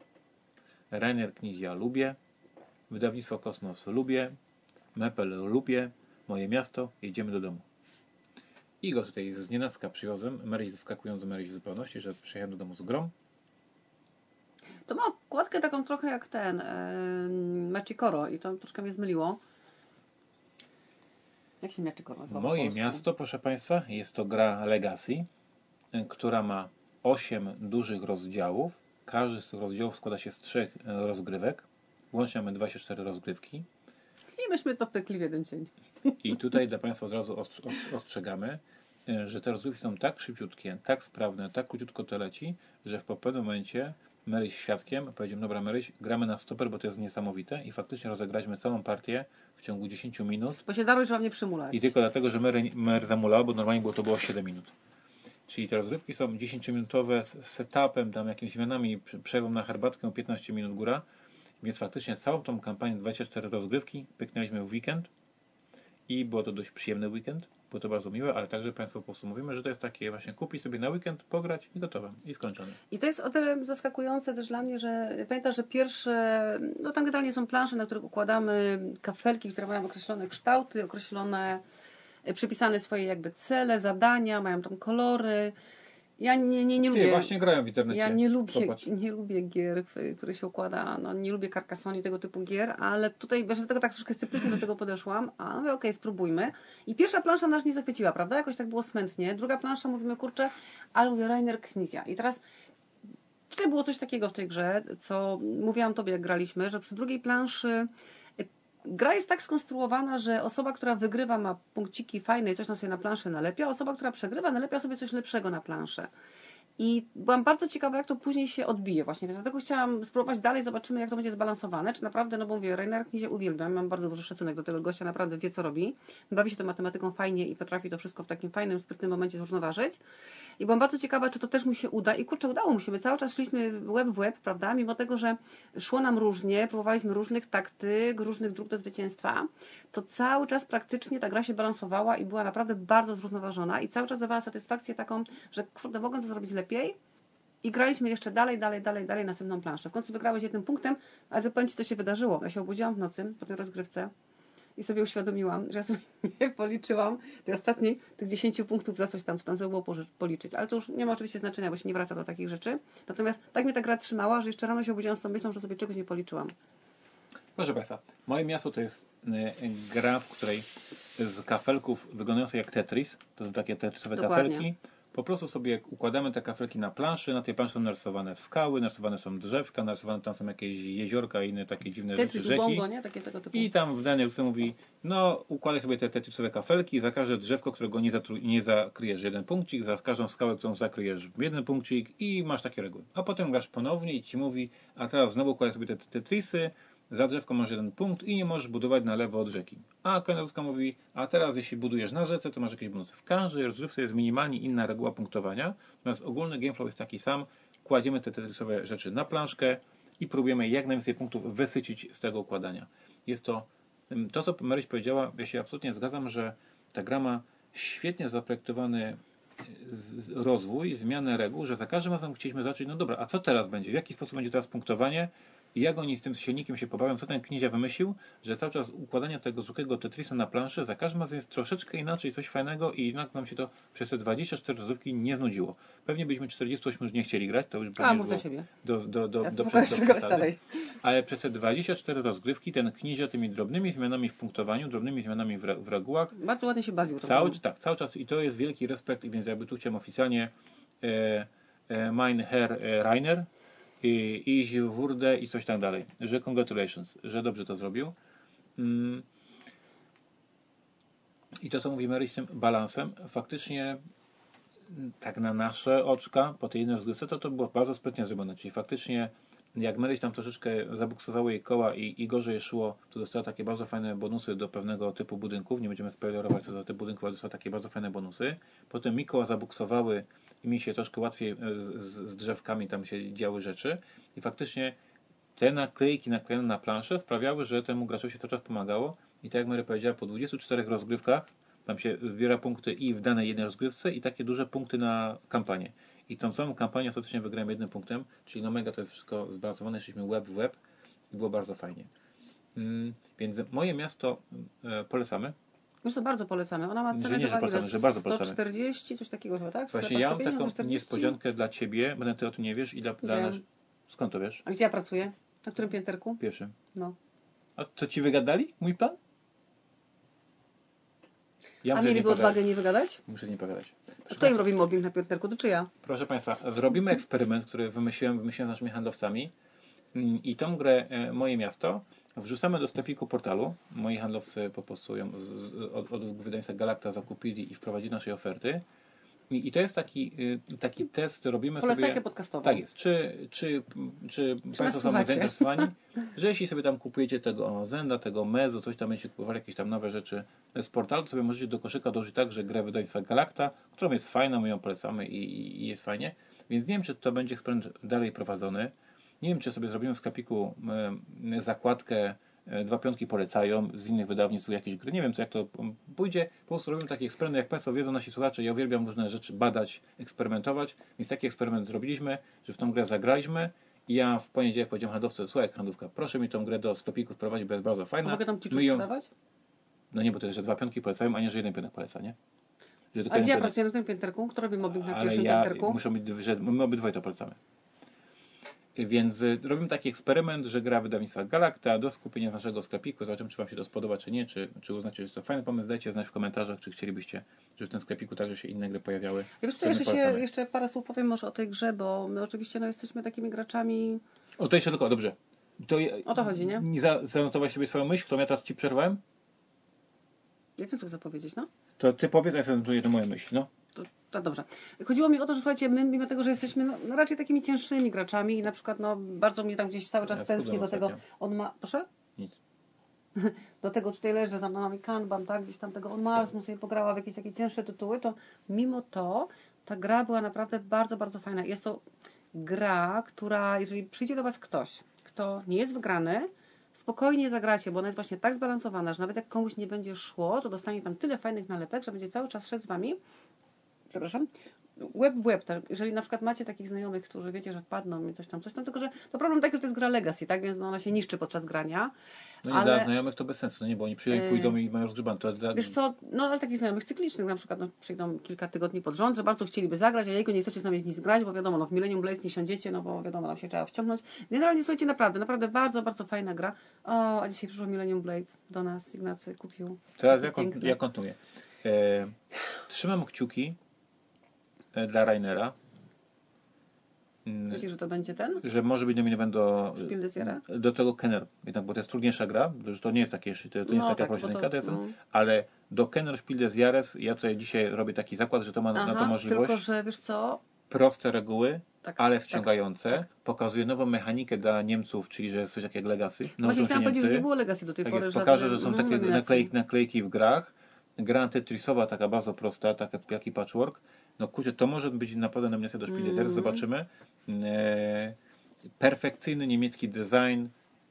Rainer Knizia lubię, wydawnictwo Kosmos lubię, Mepel lubię, moje miasto, jedziemy do domu. I go tutaj z nienacka przywiozłem, Maryś zaskakując z Maryś w zupełności, że przyjechałem do domu z grą. To ma okładkę taką trochę jak ten em, Machikoro i to troszkę mnie zmyliło. Jak się Machikoro nazywa Moje miasto, proszę Państwa, jest to gra Legacy, która ma 8 dużych rozdziałów. Każdy z tych rozdziałów składa się z trzech y, rozgrywek. Łącznie mamy 24 rozgrywki. I myśmy to pykli w jeden dzień. I tutaj dla Państwa od razu ostrz- ostrz- ostrzegamy, y, że te rozgrywki są tak szybciutkie, tak sprawne, tak króciutko to leci, że w pewnym momencie Maryś świadkiem powiedział, dobra Maryś, gramy na stoper, bo to jest niesamowite i faktycznie rozegraliśmy całą partię w ciągu 10 minut Bo się daruj, że przymulać. I tylko dlatego, że Mary, Mary zamulał, bo normalnie było to było 7 minut. Czyli te rozgrywki są 10-minutowe z setupem, tam jakimiś zmianami, prze- przerwą na herbatkę 15 minut góra. Więc faktycznie całą tą kampanię 24 rozgrywki pyknęliśmy w weekend i było to dość przyjemny weekend. Było to bardzo miłe, ale także Państwu po prostu mówimy, że to jest takie właśnie kupić sobie na weekend, pograć i gotowe. I skończone. I to jest o tyle zaskakujące też dla mnie, że pamiętasz, że pierwsze, no tam generalnie są plansze, na których układamy kafelki, które mają określone kształty, określone, e, przypisane swoje jakby cele, zadania, mają tam kolory. Ja nie, nie, nie lubię. właśnie grałem w internecie. Ja nie lubię, nie lubię gier, które się układa, no nie lubię Carcassonne i tego typu gier, ale tutaj właśnie dlatego tak troszkę sceptycznie do tego podeszłam, a mówię, okej, spróbujmy. I pierwsza plansza nas nie zachwyciła, prawda? Jakoś tak było smętnie. Druga plansza, mówimy, kurczę, ale mówię, Rainer Knizia. I teraz tutaj było coś takiego w tej grze, co mówiłam tobie, jak graliśmy, że przy drugiej planszy gra jest tak skonstruowana, że osoba, która wygrywa ma punkciki fajne i coś na sobie na planszę nalepia, osoba, która przegrywa nalepia sobie coś lepszego na planszę. I byłam bardzo ciekawa, jak to później się odbije właśnie, więc dlatego chciałam spróbować dalej, zobaczymy, jak to będzie zbalansowane, czy naprawdę, no bo mówię, Rainer Knizie uwielbiam, mam bardzo duży szacunek do tego gościa, naprawdę wie, co robi, bawi się tą matematyką fajnie i potrafi to wszystko w takim fajnym, sprytnym momencie zrównoważyć. I byłam bardzo ciekawa, czy to też mu się uda. I kurczę, udało mu się. My cały czas szliśmy łeb w łeb, prawda? Mimo tego, że szło nam różnie, próbowaliśmy różnych taktyk, różnych dróg do zwycięstwa, to cały czas praktycznie ta gra się balansowała i była naprawdę bardzo zrównoważona i cały czas dawała satysfakcję taką, że kurde, mogę to zrobić lepiej. I graliśmy jeszcze dalej, dalej, dalej, dalej następną planszę. W końcu wygrałeś jednym punktem, ale to powiem Ci, co się wydarzyło. Ja się obudziłam w nocy po tej rozgrywce i sobie uświadomiłam, że ja sobie nie policzyłam tej ostatniej, tych 10 punktów za coś tam, co tam trzeba było policzyć. Ale to już nie ma oczywiście znaczenia, bo się nie wraca do takich rzeczy. Natomiast tak mnie ta gra trzymała, że jeszcze rano się obudziłam z tą myślą, że sobie czegoś nie policzyłam. Proszę Państwa, moje miasto to jest y, gra, w której z kafelków wyglądających jak Tetris, to są takie tetrisowe Dokładnie. kafelki, Po prostu sobie układamy te kafelki na planszy, na tej planszy są narysowane skały, narysowane są drzewka, narysowane tam są jakieś jeziorka i inne takie dziwne rzeczy, Tetris, rzeki. Ubongo, nie? Takie tego typu. I tam w danej opcji mówi, no układaj sobie te tetrisowe kafelki, za każde drzewko, którego nie, zatru- nie zakryjesz jeden punkcik, za każdą skałę, którą zakryjesz jeden punkcik i masz takie reguły. A potem grasz ponownie i ci mówi, a teraz znowu układaj sobie te te tetrisy, za drzewko masz jeden punkt i nie możesz budować na lewo od rzeki. A końcówka mówi, a teraz jeśli budujesz na rzece, to masz jakieś bonusy. W każdej rozgrywce jest minimalnie inna reguła punktowania, natomiast ogólny gameflow jest taki sam. Kładziemy te tetrisowe rzeczy na planszkę i próbujemy jak najwięcej punktów wysycić z tego układania. Jest to, to co Maryś powiedziała, ja się absolutnie zgadzam, że ta gra ma świetnie zaprojektowany z, rozwój, zmianę reguł, że za każdym razem chcieliśmy zacząć, no dobra, a co teraz będzie? W jaki sposób będzie teraz punktowanie? I jak oni z tym silnikiem się pobawią? Co ten knizia wymyślił? Że cały czas układanie tego zwykłego Tetrisa na planszy za każdym razem jest troszeczkę inaczej, coś fajnego i jednak nam się to przez te 24 rozrywki nie znudziło. Pewnie byśmy 48 już nie chcieli grać, to już A, mów za siebie. do, do, do, Ja do, do, dalej. Ale przez te 24 rozgrywki ten knizia tymi drobnymi zmianami w punktowaniu, drobnymi zmianami w, re, w regułach Bardzo ładnie się bawił. Cały, tak, cały czas i to jest wielki respekt, i więc jakby tu chciałem oficjalnie e, e, mein Herr e, I ich Wurde i coś tak dalej, że congratulations, że dobrze to zrobił. Mm. I to co mówi Mary z tym balansem, faktycznie mm, tak na nasze oczka, po tej jednej rozgrywce, to to było bardzo sprytnie zrobione, czyli faktycznie jak Maryś tam troszeczkę zabuksowały jej koła i, i gorzej szło, to dostała takie bardzo fajne bonusy do pewnego typu budynków. Nie będziemy spoilerować co za te budynki, ale dostała takie bardzo fajne bonusy. Potem mi koła zabuksowały i mi się troszkę łatwiej e, z, z, drzewkami tam się działy rzeczy. I faktycznie te naklejki naklejone na planszę sprawiały, że temu graczowi się cały czas pomagało. I tak jak Mary powiedziała, po 24 rozgrywkach tam się zbiera punkty i w danej jednej rozgrywce i takie duże punkty na kampanię. I tą całą kampanię ostatecznie wygrałem jednym punktem, czyli no mega to jest wszystko zbalansowane, szliśmy web w web i było bardzo fajnie. Mm, więc moje miasto e, polecamy. Wiesz co, bardzo polecamy. Ona ma cenę nie, że polecamy, że bardzo polecamy. 140, coś takiego chyba, tak? Właśnie ja mam 150, taką 140? niespodziankę dla Ciebie, będę Ty o tym nie wiesz i dla, dla nas... Skąd to wiesz? A gdzie ja pracuję? Na którym pięterku? Pierwszym. No. A co Ci wygadali? Mój plan? Ja A pogadać. odwagę nie wygadać? Muszę nie pogadać. Kto im robi mobbing na pięterku? To czy ja? Proszę Państwa, zrobimy eksperyment, który wymyśliłem, wymyśliłem z naszymi handlowcami Mm, i tą grę e, Moje Miasto wrzucamy do sklepiku portalu. Moi handlowcy po prostu ją z, od, od wydawnictwa Galacta zakupili i wprowadzili naszej oferty. I, to jest taki, y, taki test, robimy Polecajkę sobie... podcastową. Tak jest. Czy, czy, czy Państwo są zainteresowani, że jeśli sobie tam kupujecie tego Zenda, tego Mezo, coś tam będziecie kupowali, jakieś tam nowe rzeczy z portalu, to sobie możecie do koszyka dołożyć także grę wydawnictwa Galacta, którą jest fajna, my ją polecamy i, i, i jest fajnie. Więc nie wiem, czy to będzie eksperyment dalej prowadzony. Nie wiem, czy sobie zrobimy w sklepiku e, zakładkę Dwa piątki polecają z innych wydawnictw jakieś gry. Nie wiem, co jak to um, pójdzie. Po prostu robimy taki eksperyment. Jak Państwo wiedzą, nasi słuchacze, ja uwielbiam różne rzeczy badać, eksperymentować. Więc taki eksperyment zrobiliśmy, że w tą grę zagraliśmy. I ja w poniedziałek powiedziałem handlowcy, słuchaj handlówka, proszę mi tą grę do sklepiku wprowadzić, bo jest bardzo A fajna. mogę tam ci My ją- sprzedawać? No nie, bo to jest, że dwa piątki polecają, a nie, że jeden piątek poleca, nie? Że A gdzie ja pracuję na tym pięterku? Kto robi mobbing na Ale pierwszym ja pięterku? muszą być, że my obydwoje to polecamy. Więc y, robimy taki eksperyment, że gra wydawnictwa Galacta do skupienia z naszego sklepiku. Zobaczymy, czy Wam się to spodoba, czy nie. Czy, czy uznacie, że jest to fajny pomysł. Dajcie znać w komentarzach, czy chcielibyście, żeby w tym sklepiku także się inne gry pojawiały. Ja wiesz co, jeszcze, się, jeszcze parę słów powiem może o tej grze, bo my oczywiście no, jesteśmy takimi graczami... O, to jeszcze tylko, dobrze. To, O to chodzi, nie? za, zanotować sobie swoją myśl, którą ja teraz Ci przerwałem? Jak to chcę zapowiedzieć, no? To Ty powiedz, a ja zanotuję to moją myśl, no. Dobrze. Chodziło mi o to, że słuchajcie, my mimo tego, że jesteśmy no, no raczej takimi cięższymi graczami i na przykład no, bardzo mnie tam gdzieś cały czas Ja tęsknię do tego... On ma... Proszę? Nic. do tego tutaj leży tam na nami kanban, tak, gdzieś tam tego on ma, bym sobie pograła w jakieś takie cięższe tytuły, to mimo to ta gra była naprawdę bardzo, bardzo fajna. Jest to gra, która, jeżeli przyjdzie do Was ktoś, kto nie jest wygrany, spokojnie zagracie, bo ona jest właśnie tak zbalansowana, że nawet jak komuś nie będzie szło, to dostanie tam tyle fajnych nalepek, że będzie cały czas szedł z Wami, przepraszam, web w web, tak? jeżeli na przykład macie takich znajomych, którzy wiecie, że wpadną i coś tam, coś tam, tylko że to problem taki, że to jest gra Legacy, tak, więc no, ona się niszczy podczas grania. No Ale- dla znajomych to bez sensu, no nie, bo oni przyjdą i Yy. pójdą i mają rozgrzebane. To jest dla... Wiesz co, no ale takich znajomych cyklicznych, na przykład no, przyjdą kilka tygodni pod rząd, że bardzo chcieliby zagrać, a jego nie chcecie z nami nic grać, bo wiadomo, no w Millennium Blades nie siądziecie, no bo wiadomo, nam się trzeba wciągnąć. Generalnie słuchajcie, naprawdę, naprawdę bardzo, bardzo fajna gra. O, a dzisiaj przyszło Millennium Blades do nas, Ignacy kupił. Teraz ja, kon- ja kontynuuję. E, trzymam kciuki dla Rainera. Mm, Myślisz, że to będzie ten? że może być nominowany do, Jahres? do tego Kenner, jednak, bo to jest trudniejsza gra, że to nie jest takie, to, to nie jest No taka tak, prośnienka, to- jest, no. ale do Kenner Spiel des Jahres ja tutaj dzisiaj robię taki zakład, że to ma na to Aha, możliwość. tylko że wiesz co? Proste reguły, Tak, ale tak, wciągające. tak. Pokazuje nową mechanikę dla Niemców, czyli że jest coś jak Legacy. Właśnie Nauczą się chciałam powiedzieć, że nie było legacy do tej Tak pory. jest, pokażę, że są mhm, takie naklejki, naklejki w grach. Gra tetrisowa, taka bardzo prosta, taka jak i patchwork. No kurczę, to może być naprawdę nominacja do Mhm. Jahres, zobaczymy. E, perfekcyjny niemiecki design,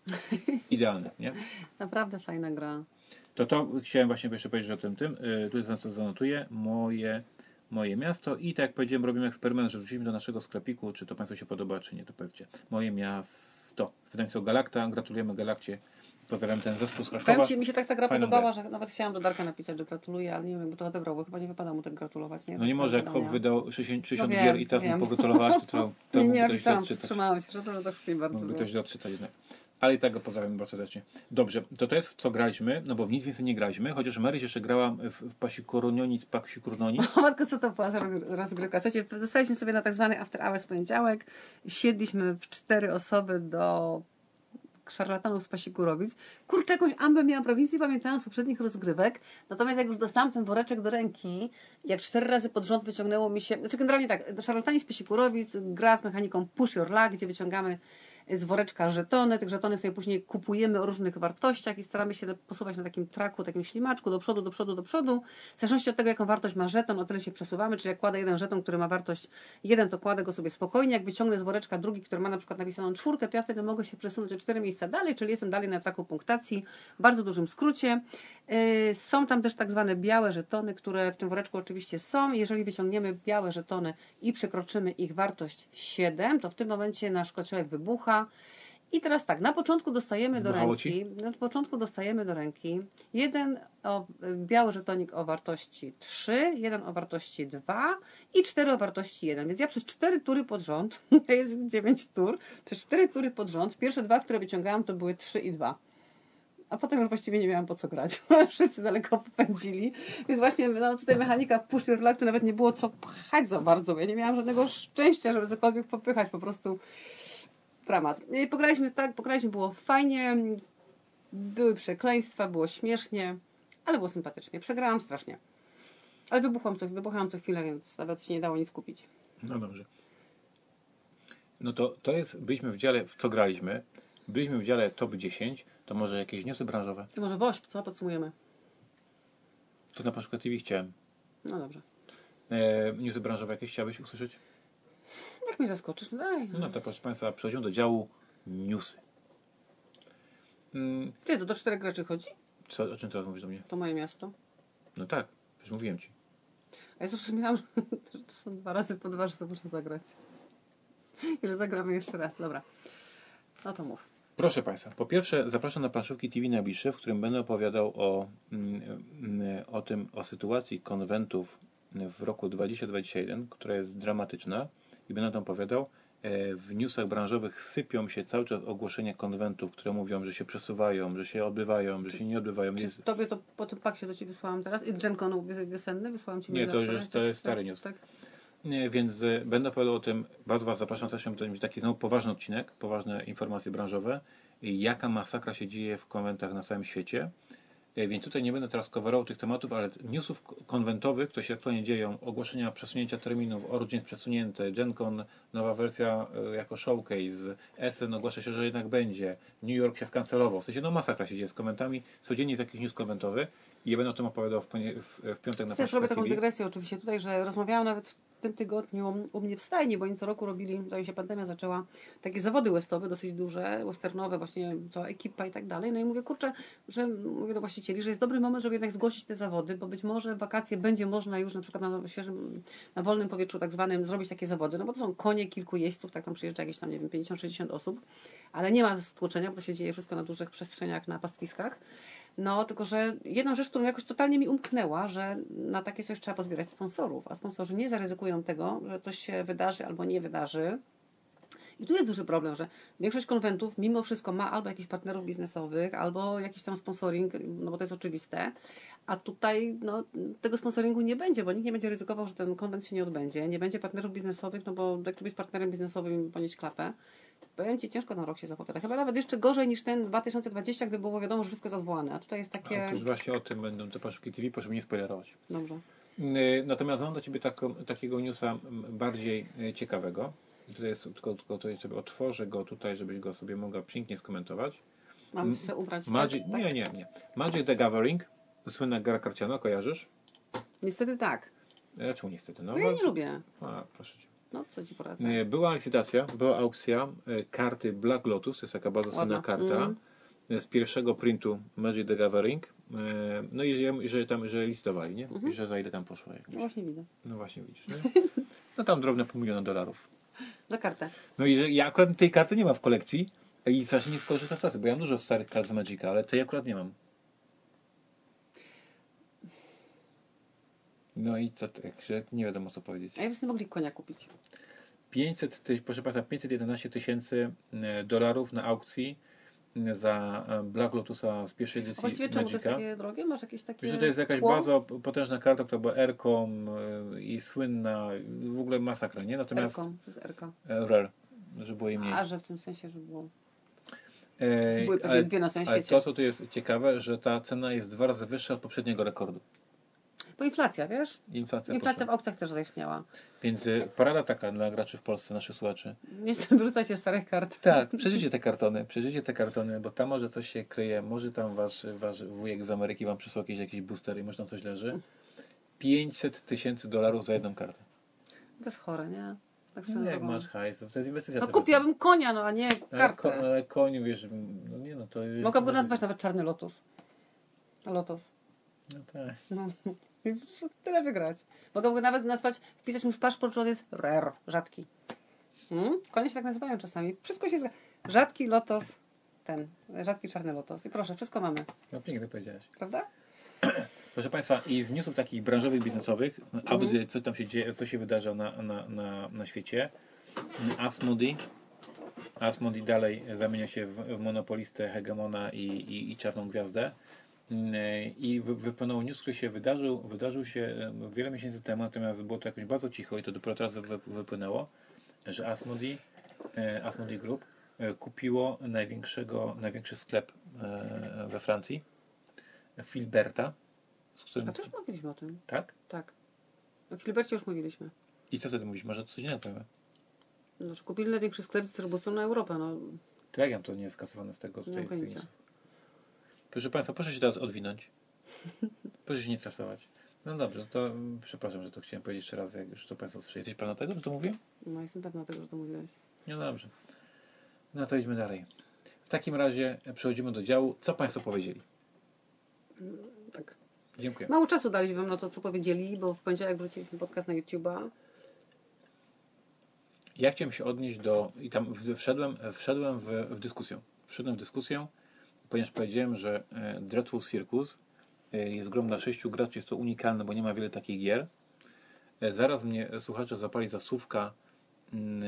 idealny, nie? Naprawdę fajna gra. To to chciałem właśnie jeszcze powiedzieć o tym, tym. Yy, tu za co zanotuję moje, moje miasto i tak jak powiedziałem, robimy eksperyment, że wrzucimy do naszego sklepiku, czy to Państwu się podoba, czy nie, to powiedzcie. Moje miasto. Wydawnictwo Galakta, gratulujemy Galakcie. Pozdrawiam ten zespół z Krakowa. Powiem Ci, mi się tak ta gra Fajną podobała, grę. że nawet chciałam do Darka napisać, że gratuluję, ale nie wiem, jakby to odebrał, bo chyba nie wypada mu tak gratulować. Nie? No nie może, jak. Hop wydał 60, 60 No wiem, gier i teraz wiem. mu pogratulować, to, to, to Nie, nie napisałam, odczytać. wstrzymałam się, że to, to chwili bardzo Mógłby ktoś odczytać jednak. Ale i tak go pozdrawiam bardzo serdecznie. Dobrze, to to jest w co graliśmy, no bo w nic więcej nie graliśmy, chociaż Maryś jeszcze grała w, w Pasikuronionic, Pasikuronic. O matko, co to była za rozgrywka? Słuchajcie, zostaliśmy sobie na tak zwany after hours poniedziałek. Siedliśmy w cztery osoby do szarlatanów z Pasikurowic. Kurczę, jakąś ambę miałam prowincji, pamiętałam z poprzednich rozgrywek. Natomiast jak już dostałam ten woreczek do ręki, jak cztery razy pod rząd wyciągnęło mi się... Znaczy generalnie tak, szarlatani z Pasikurowic, gra z mechaniką Push Your Luck, gdzie wyciągamy z woreczka żetony. Tych żetony sobie później kupujemy o różnych wartościach i staramy się posuwać na takim traku, takim ślimaczku, do przodu, do przodu, do przodu. W zależności od tego, jaką wartość ma żeton, o tyle się przesuwamy. Czyli jak kładę jeden żeton, który ma wartość jeden, to kładę go sobie spokojnie. Jak wyciągnę z woreczka drugi, który ma na przykład napisaną czwórkę, to ja wtedy mogę się przesunąć o cztery miejsca dalej, czyli jestem dalej na traku punktacji. W bardzo dużym skrócie. Yy, Są tam też tak zwane białe żetony, które w tym woreczku oczywiście są. Jeżeli wyciągniemy białe żetony i przekroczymy ich wartość 7, to w tym momencie nasz kociołek wybucha. I teraz tak, na początku dostajemy do ręki, na początku dostajemy do ręki jeden o, biały żetonik o wartości 3, jeden o wartości 2 i cztery o wartości 1. Więc ja przez cztery tury pod rząd, to jest 9 tur, przez cztery tury pod rząd, pierwsze dwa, które wyciągałam, to były 3 i 2. A potem już właściwie nie miałam po co grać. Wszyscy daleko popędzili. Więc właśnie no, tutaj mechanika w Push Your Luck to nawet nie było co pchać za bardzo. Ja nie miałam żadnego szczęścia, żeby cokolwiek popychać. Po prostu dramat. I Pograliśmy tak, pograliśmy, było fajnie. Były przekleństwa, było śmiesznie, ale było sympatycznie. Przegrałam strasznie. Ale wybuchłam co, wybuchałam co chwilę, więc nawet się nie dało nic kupić. No dobrze. No to, to jest, byliśmy w dziale, w co graliśmy, byliśmy w dziale top 10, to może jakieś newsy branżowe? To może WOŚP, co podsumujemy? To na przykład TV chciałem. No dobrze. E, newsy branżowe jakieś chciałbyś usłyszeć? Jak mnie zaskoczysz? No daj. No to proszę Państwa, przechodzimy do działu newsy. Mm, Ty, to do czterech graczy chodzi? co, o czym teraz mówisz do mnie? To moje miasto. No tak, już mówiłem Ci. A ja już rozumiałam, że to są dwa razy po dwa, że to muszę zagrać. I że zagramy jeszcze raz. Dobra. No to mów. Proszę Państwa, po pierwsze zapraszam na planszówki TV najbliższe, w którym będę opowiadał o, mm, mm, o tym, o sytuacji konwentów w roku 2021, która jest dramatyczna i będę o tym opowiadał. E, W newsach branżowych sypią się cały czas ogłoszenia konwentów, które mówią, że się przesuwają, że się odbywają, że się nie odbywają. Czy Jest, tobie to po tym pakcie to ci wysłałam teraz? I Genconu wiosenny wysłałam ci Nie, to już jest- to jest stary news. Tak. Nie, więc e, będę opowiadał o tym, bardzo Was zapraszam, też to będzie taki znowu poważny odcinek, poważne informacje branżowe, jaka masakra się dzieje w konwentach na całym świecie. E, Więc tutaj nie będę teraz coverował tych tematów, ale newsów konwentowych, które się aktualnie dzieją, ogłoszenia przesunięcia terminów, Origins przesunięte, GenCon, nowa wersja e, jako showcase, Essen ogłasza się, że jednak będzie, New York się skancelował, w sensie no masakra się dzieje z konwentami, codziennie jest jakiś news konwentowy i ja będę o tym opowiadał w, w, w piątek na Też robię taką dygresję oczywiście tutaj, że rozmawiałam nawet w tym tygodniu u mnie w stajni, bo oni co roku robili, zanim się pandemia zaczęła, takie zawody westowe, dosyć duże, westernowe, właśnie cała ekipa i tak dalej. No i mówię, kurczę, że mówię do właścicieli, że jest dobry moment, żeby jednak zgłosić te zawody, bo być może wakacje będzie można już na przykład na świeżym, na wolnym powietrzu tak zwanym zrobić takie zawody, no bo to są konie kilku jeźdźców, tak tam przyjeżdża jakieś tam, nie wiem, 50-60 osób, ale nie ma stłoczenia, bo to się dzieje wszystko na dużych przestrzeniach, na pastwiskach. No, tylko że jedną rzecz, którą jakoś totalnie mi umknęła, że na takie coś trzeba pozbierać sponsorów, a sponsorzy nie zaryzykują tego, że coś się wydarzy albo nie wydarzy. I tu jest duży problem, że większość konwentów mimo wszystko ma albo jakichś partnerów biznesowych, albo jakiś tam sponsoring, no bo to jest oczywiste, A tutaj no, tego sponsoringu nie będzie, bo nikt nie będzie ryzykował, że ten konwent się nie odbędzie. Nie będzie partnerów biznesowych, no bo jak być partnerem biznesowym ponieść klapę. Powiem Ci, ciężko ten rok się zapowiada. Chyba nawet jeszcze gorzej niż ten 2020, gdy było wiadomo, że wszystko jest odwołane. A tutaj jest takie... Otóż właśnie o tym będą te paszki TV, proszę nie spoilerować. Dobrze. Y, Natomiast mam dla Ciebie taką, takiego newsa bardziej y, ciekawego. Tutaj jest, tylko, tylko tutaj sobie otworzę go tutaj, żebyś go sobie mogła pięknie skomentować. Mam się ubrać Magic, tak? nie, nie, nie. Magic the Gathering, słynna gra karciana, kojarzysz? Niestety tak. E, Czemu niestety? No, No ja nie lubię. A, proszę Cię. No, co Ci poradzę? Nie, Była licytacja, była aukcja e, karty Black Lotus, to jest taka bardzo słynna karta Mhm. e, z pierwszego printu Magic the Gathering. E, No i że, że tam, że listowali, nie? I że za ile tam poszło. No właśnie widzę. No właśnie widzisz, nie? No tam drobne pół miliona dolarów. Na kartę. No i że ja akurat tej karty nie mam w kolekcji i strasznie nie skorzystam z kasy, bo ja mam dużo starych kart z Magica, ale tej akurat nie mam. No i co, także nie wiadomo co powiedzieć. A jakbyśmy mogli konia kupić? 500, ty, proszę Państwa, 511 tysięcy e, dolarów na aukcji e, za e, Black Lotusa z pierwszej A edycji właściwie czemu to jest Magica. takie drogie? Masz jakieś takie Wiesz, że to jest jakaś tło? bardzo potężna karta, która była Aircom e, i słynna, w ogóle masakra, nie? Natomiast Erko. To jest Erko. e, Rare, że było jej mniej. A, że w tym sensie, że było... E, Były pewnie ale, dwie na całym ale to, co tu jest ciekawe, że ta cena jest dwa razy wyższa od poprzedniego rekordu. Bo inflacja, wiesz? Inflacja, Inflacja w aukcjach też zaistniała. Więc e, porada taka dla graczy w Polsce, naszych słuchaczy. Nie wyrzucajcie starych kart. Tak, przeżyjcie te kartony, przeżyjcie te kartony, bo tam może coś się kryje, może tam wasz, wasz wujek z Ameryki wam przysłał jakiś, jakiś booster i może tam coś leży. 500 tysięcy dolarów za jedną kartę. To jest chore, nie? Tak No, jak masz hajs, to jest inwestycja. No kupiłabym konia, no a nie ale, kartę. ale koniu, wiesz, no nie no to... Mogłabym go nazwać nawet Czarny Lotus. Lotus. No tak. No. Tyle wygrać. Mogę go nawet nazwać, wpisać mu w paszport, że on jest rare, rzadki. Hmm? Konie się tak nazywają czasami. Wszystko się zgadza. Rzadki lotos, ten, rzadki czarny lotos. I proszę, wszystko mamy, No pięknie powiedziałeś. prawda? Proszę Państwa, i z newsów takich branżowych, biznesowych, Mhm. aby co tam się dzieje, co się wydarza na, na, na, na świecie. Asmodee. Asmodee dalej zamienia się w, w monopolistę, hegemona i, i, i czarną gwiazdę. Mm, I wy- wypłynął news, który się wydarzył, wydarzył się wiele miesięcy temu, natomiast było to jakoś bardzo cicho i to dopiero teraz wy, wy- wypłynęło, że Asmodee, e, Asmodee Group e, kupiło największego, największy sklep e, we Francji, Filberta, z którym... A już mówiliśmy o tym. Tak? Tak. O Filibercie już mówiliśmy. I co wtedy mówisz? Może coś innego powiemy? No, że kupili największy sklep z dystrybucją na Europę. No, To jak ja to nie jest skasowane z tego z tej pojęcia. Proszę Państwa, proszę się teraz odwinąć. Proszę się nie stresować. No dobrze, to mm, przepraszam, że to chciałem powiedzieć jeszcze raz, jak już to Państwo słyszeli. Jesteś pewna tego, że to mówię? no jestem pewna tego, że to mówiłeś. No dobrze. No to idźmy dalej. W takim razie przechodzimy do działu. Co Państwo powiedzieli? Tak. Dziękuję. Mało czasu daliśmy wam na to, co powiedzieli, bo w poniedziałek wróciliśmy podcast na YouTube'a. Ja chciałem się odnieść do. I tam wszedłem, wszedłem w, w dyskusję. Wszedłem w dyskusję, ponieważ powiedziałem, że e, Dreadful Circus e, jest grą dla sześciu graczy, jest to unikalne, bo nie ma wiele takich gier. E, Zaraz mnie słuchacze zapali za słówka, mm,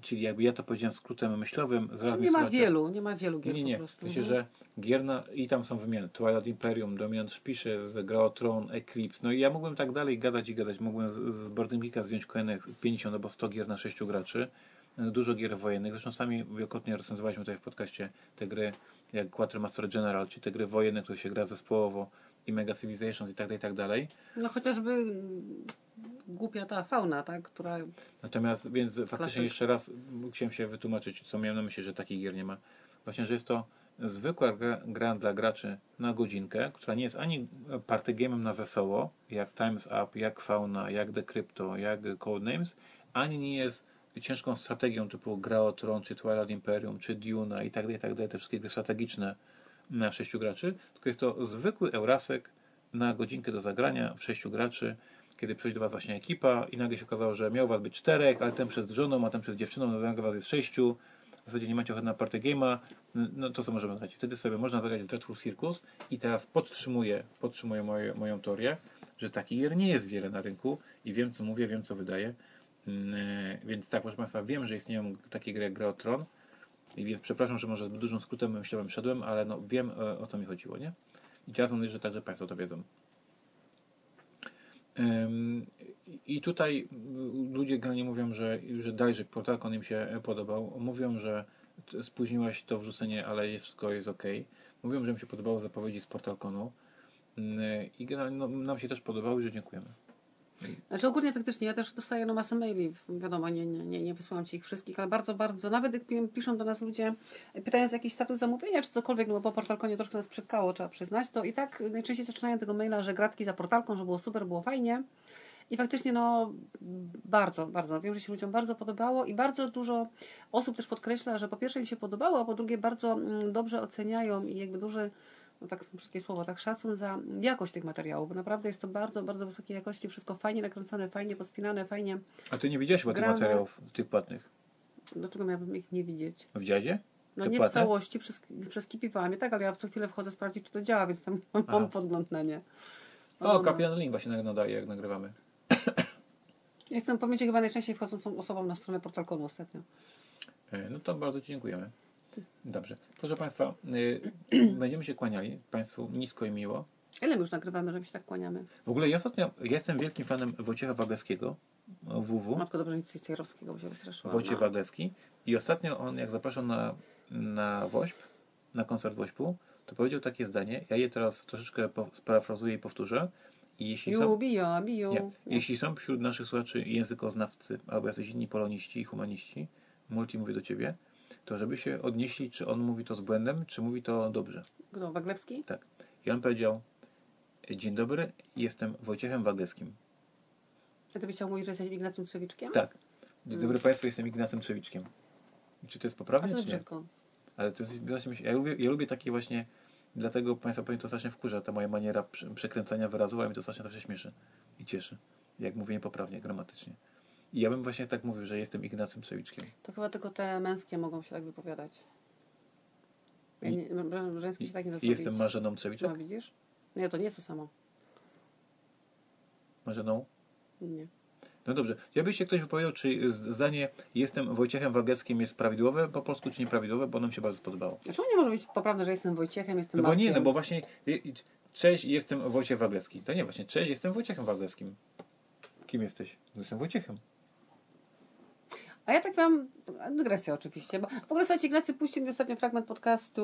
czyli jakby ja to powiedziałem skrótem myślowym. Zaraz Nie ma wielu, nie ma wielu gier nie, nie. po prostu. Myślę, Mhm. że gier na, i tam są wymiany. Twilight Imperium, Dominant Species, Gra o Tron, Eclipse. No i ja mógłbym tak dalej gadać i gadać. Mógłbym z, z Boarding Geeka zdjąć kolejne 50 albo 100 gier na 6 graczy. Dużo gier wojennych. Zresztą sami wielokrotnie recenzowaliśmy tutaj w podcaście te gry jak Quartermaster General, czy te gry wojenne, które się gra zespołowo i Mega Civilizations i tak dalej, i tak dalej. No chociażby głupia ta fauna, tak, która... Natomiast, więc faktycznie Klasyk. jeszcze raz chciałem się wytłumaczyć, co miałem na myśli, że takich gier nie ma. Właśnie, że jest to zwykła gra, gra dla graczy na godzinkę, która nie jest ani party game'em na wesoło, jak Time's Up, jak Fauna, jak The Crypto, jak Codenames, ani nie jest ciężką strategią typu Gra o Tron, czy Twilight Imperium, czy Duna i tak dalej, i tak dalej, te wszystkie gry strategiczne na sześciu graczy, tylko jest to zwykły Eurasek na godzinkę do zagrania w sześciu graczy, kiedy przychodzi do Was właśnie ekipa i nagle się okazało, że miał Was być czterech, ale ten przed żoną, a ten przed dziewczyną, no nagle Was jest sześciu, w zasadzie nie macie ochoty na party game'a, no to co możemy zrobić? Wtedy sobie można zagrać w Dreadful Circus i teraz podtrzymuję, podtrzymuję moje, moją teorię, że takich gier nie jest wiele na rynku i wiem co mówię, wiem co wydaję. Mm, e, Więc tak, proszę Państwa, wiem, że istnieją takie gry jak Gra o Tron, więc przepraszam, że może dużym skrótem myślałem szedłem, ale no wiem e, o co mi chodziło, nie? I teraz mam nadzieję, że także Państwo to wiedzą. I tutaj ludzie generalnie mówią, że, że dalej, że Portalkon im się podobał. Mówią, że t- spóźniłaś to wrzucenie, ale wszystko jest ok. Mówią, że im się podobało zapowiedzi z Portalkonu. Yy, I generalnie no, nam się też podobało i że dziękujemy. Znaczy ogólnie faktycznie, ja też dostaję no masę maili, wiadomo, nie, nie, nie, nie wysyłam Ci ich wszystkich, ale bardzo, bardzo, nawet jak pi- piszą do nas ludzie, pytając jakiś status zamówienia, czy cokolwiek, no bo po portalkonie troszkę nas przytkało, trzeba przyznać, to i tak najczęściej zaczynają tego maila, że gratki za portalką, że było super, było fajnie. I faktycznie, no, bardzo, bardzo. Wiem, że się ludziom bardzo podobało i bardzo dużo osób też podkreśla, że po pierwsze im się podobało, a po drugie bardzo mm, dobrze oceniają i jakby duży, no tak brzydkie słowo, tak szacun za jakość tych materiałów, bo naprawdę jest to bardzo, bardzo wysokiej jakości, wszystko fajnie nakręcone, fajnie pospinane, fajnie. A ty nie widziałeś tych materiałów, tych płatnych? Dlaczego miałabym ich nie widzieć? Widziałeś je? No Te nie w płatne? całości, przez, przeskipiwałam je, tak, ale ja co chwilę wchodzę sprawdzić, czy to działa, więc tam mam Aha. podgląd na nie. O, No, no. Kapitan Link właśnie nadaje, jak nagrywamy. Ja chcę powiedzieć chyba najczęściej wchodzącą osobą na stronę Portalkonu ostatnio. E, No to bardzo Ci dziękujemy. Dobrze. Proszę Państwa, y, będziemy się kłaniali Państwu nisko i miło. Ile my już nagrywamy, że my się tak kłaniamy? W ogóle ja ostatnio, ja jestem wielkim fanem Wojciecha Wagleckiego, WW, Matko dobrze nic Cejrowskiego, bo się wystraszyłam. Wojciech no. Waglecki i ostatnio on jak zapraszał na, na WOŚP, na koncert WOŚP-u, to powiedział takie zdanie, ja je teraz troszeczkę sparafrazuję i powtórzę i jeśli są, Ju, bio, Nie. jeśli są wśród naszych słuchaczy językoznawcy albo jacyś inni poloniści i humaniści, multi mówię do Ciebie, to żeby się odnieśli, czy on mówi to z błędem, czy mówi to dobrze. Kto, Waglewski? Tak. I on powiedział, dzień dobry, jestem Wojciechem Wagleckim. A ty byś chciał mówić, że jesteś Ignacym Trzewiczkiem? Tak. Dzień dobry Państwu, jestem Ignacym Trzewiczkiem. Czy to jest A poprawne, to czy nie? brzydko. Ale to jest ja lubię, ja lubię takie właśnie, dlatego Państwa pewnie to strasznie wkurza, ta moja maniera prze- przekręcania wyrazów, ale mi to strasznie zawsze śmieszy i cieszy, jak mówię poprawnie, gramatycznie. Ja bym właśnie tak mówił, że jestem Ignacym Trzewiczkiem. To chyba tylko te męskie mogą się tak wypowiadać. Ja nie, żeńskie się tak nie da jestem. Marzeną Trzewiczek? No widzisz? Nie, to nie jest to samo. Marzeną? Nie. No dobrze. Jakbyś się ktoś wypowiedział, czy zdanie jestem Wojciechem Wagleckim jest prawidłowe po polsku, czy nieprawidłowe, bo nam się bardzo spodobało. Dlaczego nie może być poprawne, że jestem Wojciechem, jestem No bo Markiem? nie, no bo właśnie i- i- cześć, jestem Wojciech Waglecki. To nie właśnie, cześć, jestem Wojciechem Wagleckim. Kim jesteś? No jestem Wojciechem. A ja tak mam, dygresja oczywiście, bo w ogóle słuchajcie, Ignacy puścił mi ostatnio fragment podcastu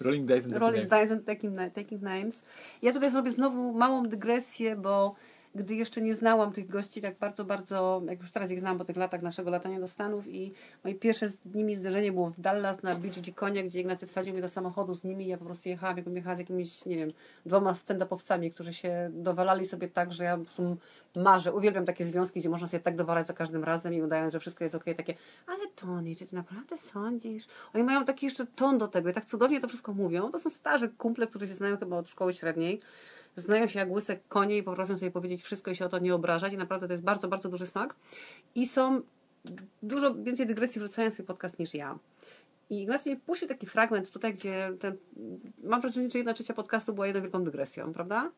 Rolling Dice and Rolling Dice. Dice and Taking, Taking Names. Ja tutaj zrobię znowu małą dygresję, bo gdy jeszcze nie znałam tych gości tak bardzo, bardzo, jak już teraz ich znam po tych latach naszego latania do Stanów i moje pierwsze z nimi zderzenie było w Dallas na BGG Konia, gdzie Ignacy wsadził mnie do samochodu z nimi i ja po prostu jechałam, jakbym jechała z jakimiś, nie wiem, dwoma stand-upowcami, którzy się dowalali sobie tak, że ja po prostu marzę, uwielbiam takie związki, gdzie można sobie tak dowalać za każdym razem i udając, że wszystko jest okej, takie, ale Tony, czy ty naprawdę sądzisz? Oni mają taki jeszcze ton do tego i tak cudownie to wszystko mówią. To są starzy kumple, którzy się znają chyba od szkoły średniej. Znają się jak łyse konie i potrafią sobie powiedzieć wszystko i się o to nie obrażać. I naprawdę to jest bardzo, bardzo duży smak. I są dużo więcej dygresji wrzucają swój podcast niż ja. I Ignacy mi puścił taki fragment tutaj, gdzie ten, mam wrażenie, że jedna trzecia podcastu była jedną wielką dygresją, prawda?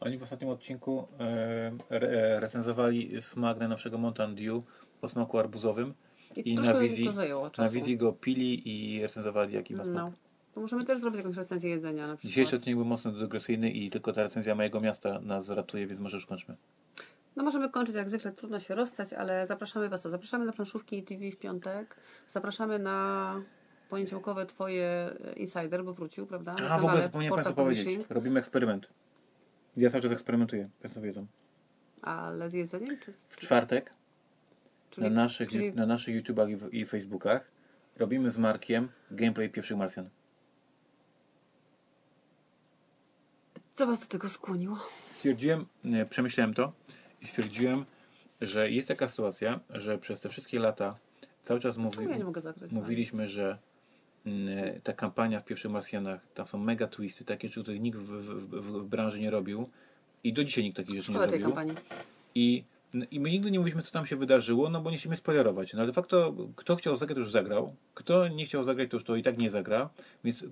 Oni w ostatnim odcinku e, re, recenzowali smak najnowszego Mountain Dew o smaku arbuzowym I, I na wizji- to zajęło czasu. na wizji go pili i recenzowali jaki ma smak. No. To możemy też zrobić jakąś recenzję jedzenia na przykład. Dzisiejszy odcinek był mocno dygresyjny i tylko ta recenzja mojego miasta nas ratuje, więc może już kończmy. No możemy kończyć jak zwykle, trudno się rozstać, ale zapraszamy Was. Zapraszamy na planszówki TV w piątek. Zapraszamy na poniedziałkowe Twoje e, Insider, bo wrócił, prawda? Na A w ogóle zapomniałem Państwu powiedzieć. Robimy eksperyment. Ja cały czas eksperymentuję, Państwo wiedzą. Ale z jedzeniem? Czy, W czwartek czyli, na naszych, czyli na naszych YouTubach i, i Facebookach robimy z Markiem gameplay pierwszych Marsjan. Co Was do tego skłoniło? Stwierdziłem, przemyślałem to i stwierdziłem, że jest taka sytuacja, że przez te wszystkie lata cały czas mówi, ja zagrać? mówiliśmy, że mm, ta kampania w pierwszych Marsjanach, tam są mega twisty, takie rzeczy, których nikt w, w, w, w branży nie robił i do dzisiaj nikt takich rzeczy nie Szkoda kampanii. I, I my nigdy nie mówiliśmy, co tam się wydarzyło, no bo nie chcemy spoilerować. No ale de facto, kto chciał zagrać, to już zagrał. Kto nie chciał zagrać, to już to i tak nie zagra. Więc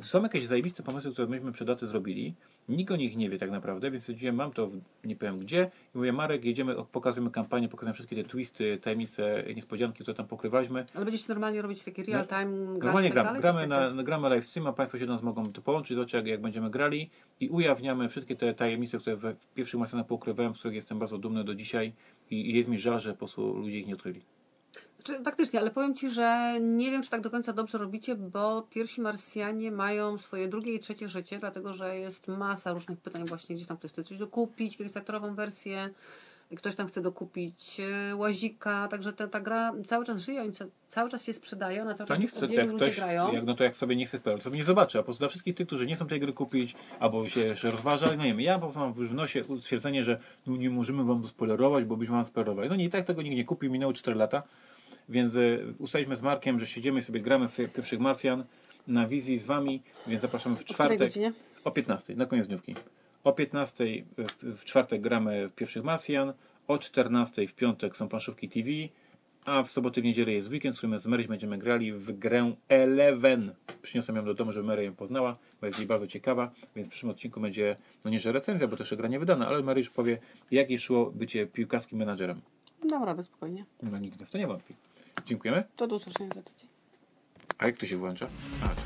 są jakieś zajebiste pomysły, które myśmy przed daty zrobili. Nikt o nich nie wie tak naprawdę, więc stwierdziłem, mam to w, nie powiem gdzie. I mówię, Marek, jedziemy, pokazujemy kampanię, pokazujemy wszystkie te twisty, tajemnice, niespodzianki, które tam pokrywaliśmy. Ale będziecie normalnie robić takie real time gramy Normalnie gramy. Tak, na, na, gramy live streama, Państwo się do nas mogą to połączyć, zobaczyć jak, jak będziemy grali i ujawniamy wszystkie te tajemnice, które we- w pierwszych Marsjanach poukrywałem, z których jestem bardzo dumny do dzisiaj i, i jest mi żal, że po prostu ludzie ich nie odkryli. Znaczy, faktycznie, ale powiem Ci, że nie wiem, czy tak do końca dobrze robicie, bo pierwsi Marsjanie mają swoje drugie i trzecie życie, dlatego że jest masa różnych pytań właśnie, gdzieś tam ktoś chce coś dokupić, kickstarterową wersję, ktoś tam chce dokupić e, łazika, także ta, ta gra cały czas żyje, oni ca- cały czas się sprzedaje, ona cały To czas nie chce, jak ktoś, grają. jak, no to jak sobie nie chce sprawdzić, sobie nie zobaczy, a po prostu dla wszystkich tych, którzy nie chcą tej gry kupić, albo się jeszcze rozważa, no nie wiem, ja po prostu mam w nosie stwierdzenie, że no nie możemy wam spoilerować, bo byśmy wam spoilerowali. No nie, i tak tego nikt nie kupi, minęły 4 lata, więc y, ustaliliśmy z Markiem, że siedzimy i sobie gramy w pierwszych Marsjan na wizji z wami, więc zapraszamy w O czwartek. godzinie? O 15, na koniec dniówki. O 15 w, czwartek gramy w pierwszych Marsjan, o 14 w piątek są planszówki TV, a w sobotę i w niedzielę jest weekend, w którym z Maryś będziemy grali w grę Eleven. Przyniosłem ją do domu, żeby Mary ją poznała, bo jest jej bardzo ciekawa, więc w przyszłym odcinku będzie, no nie że recenzja, bo też gra nie wydana, ale Mary już powie, jak jej szło bycie piłkarskim menadżerem. Dam radę, spokojnie. No nigdy w to nie wątpi. Dziękujemy. To do usłyszenia za tydzień. A jak to się włącza? A, tu.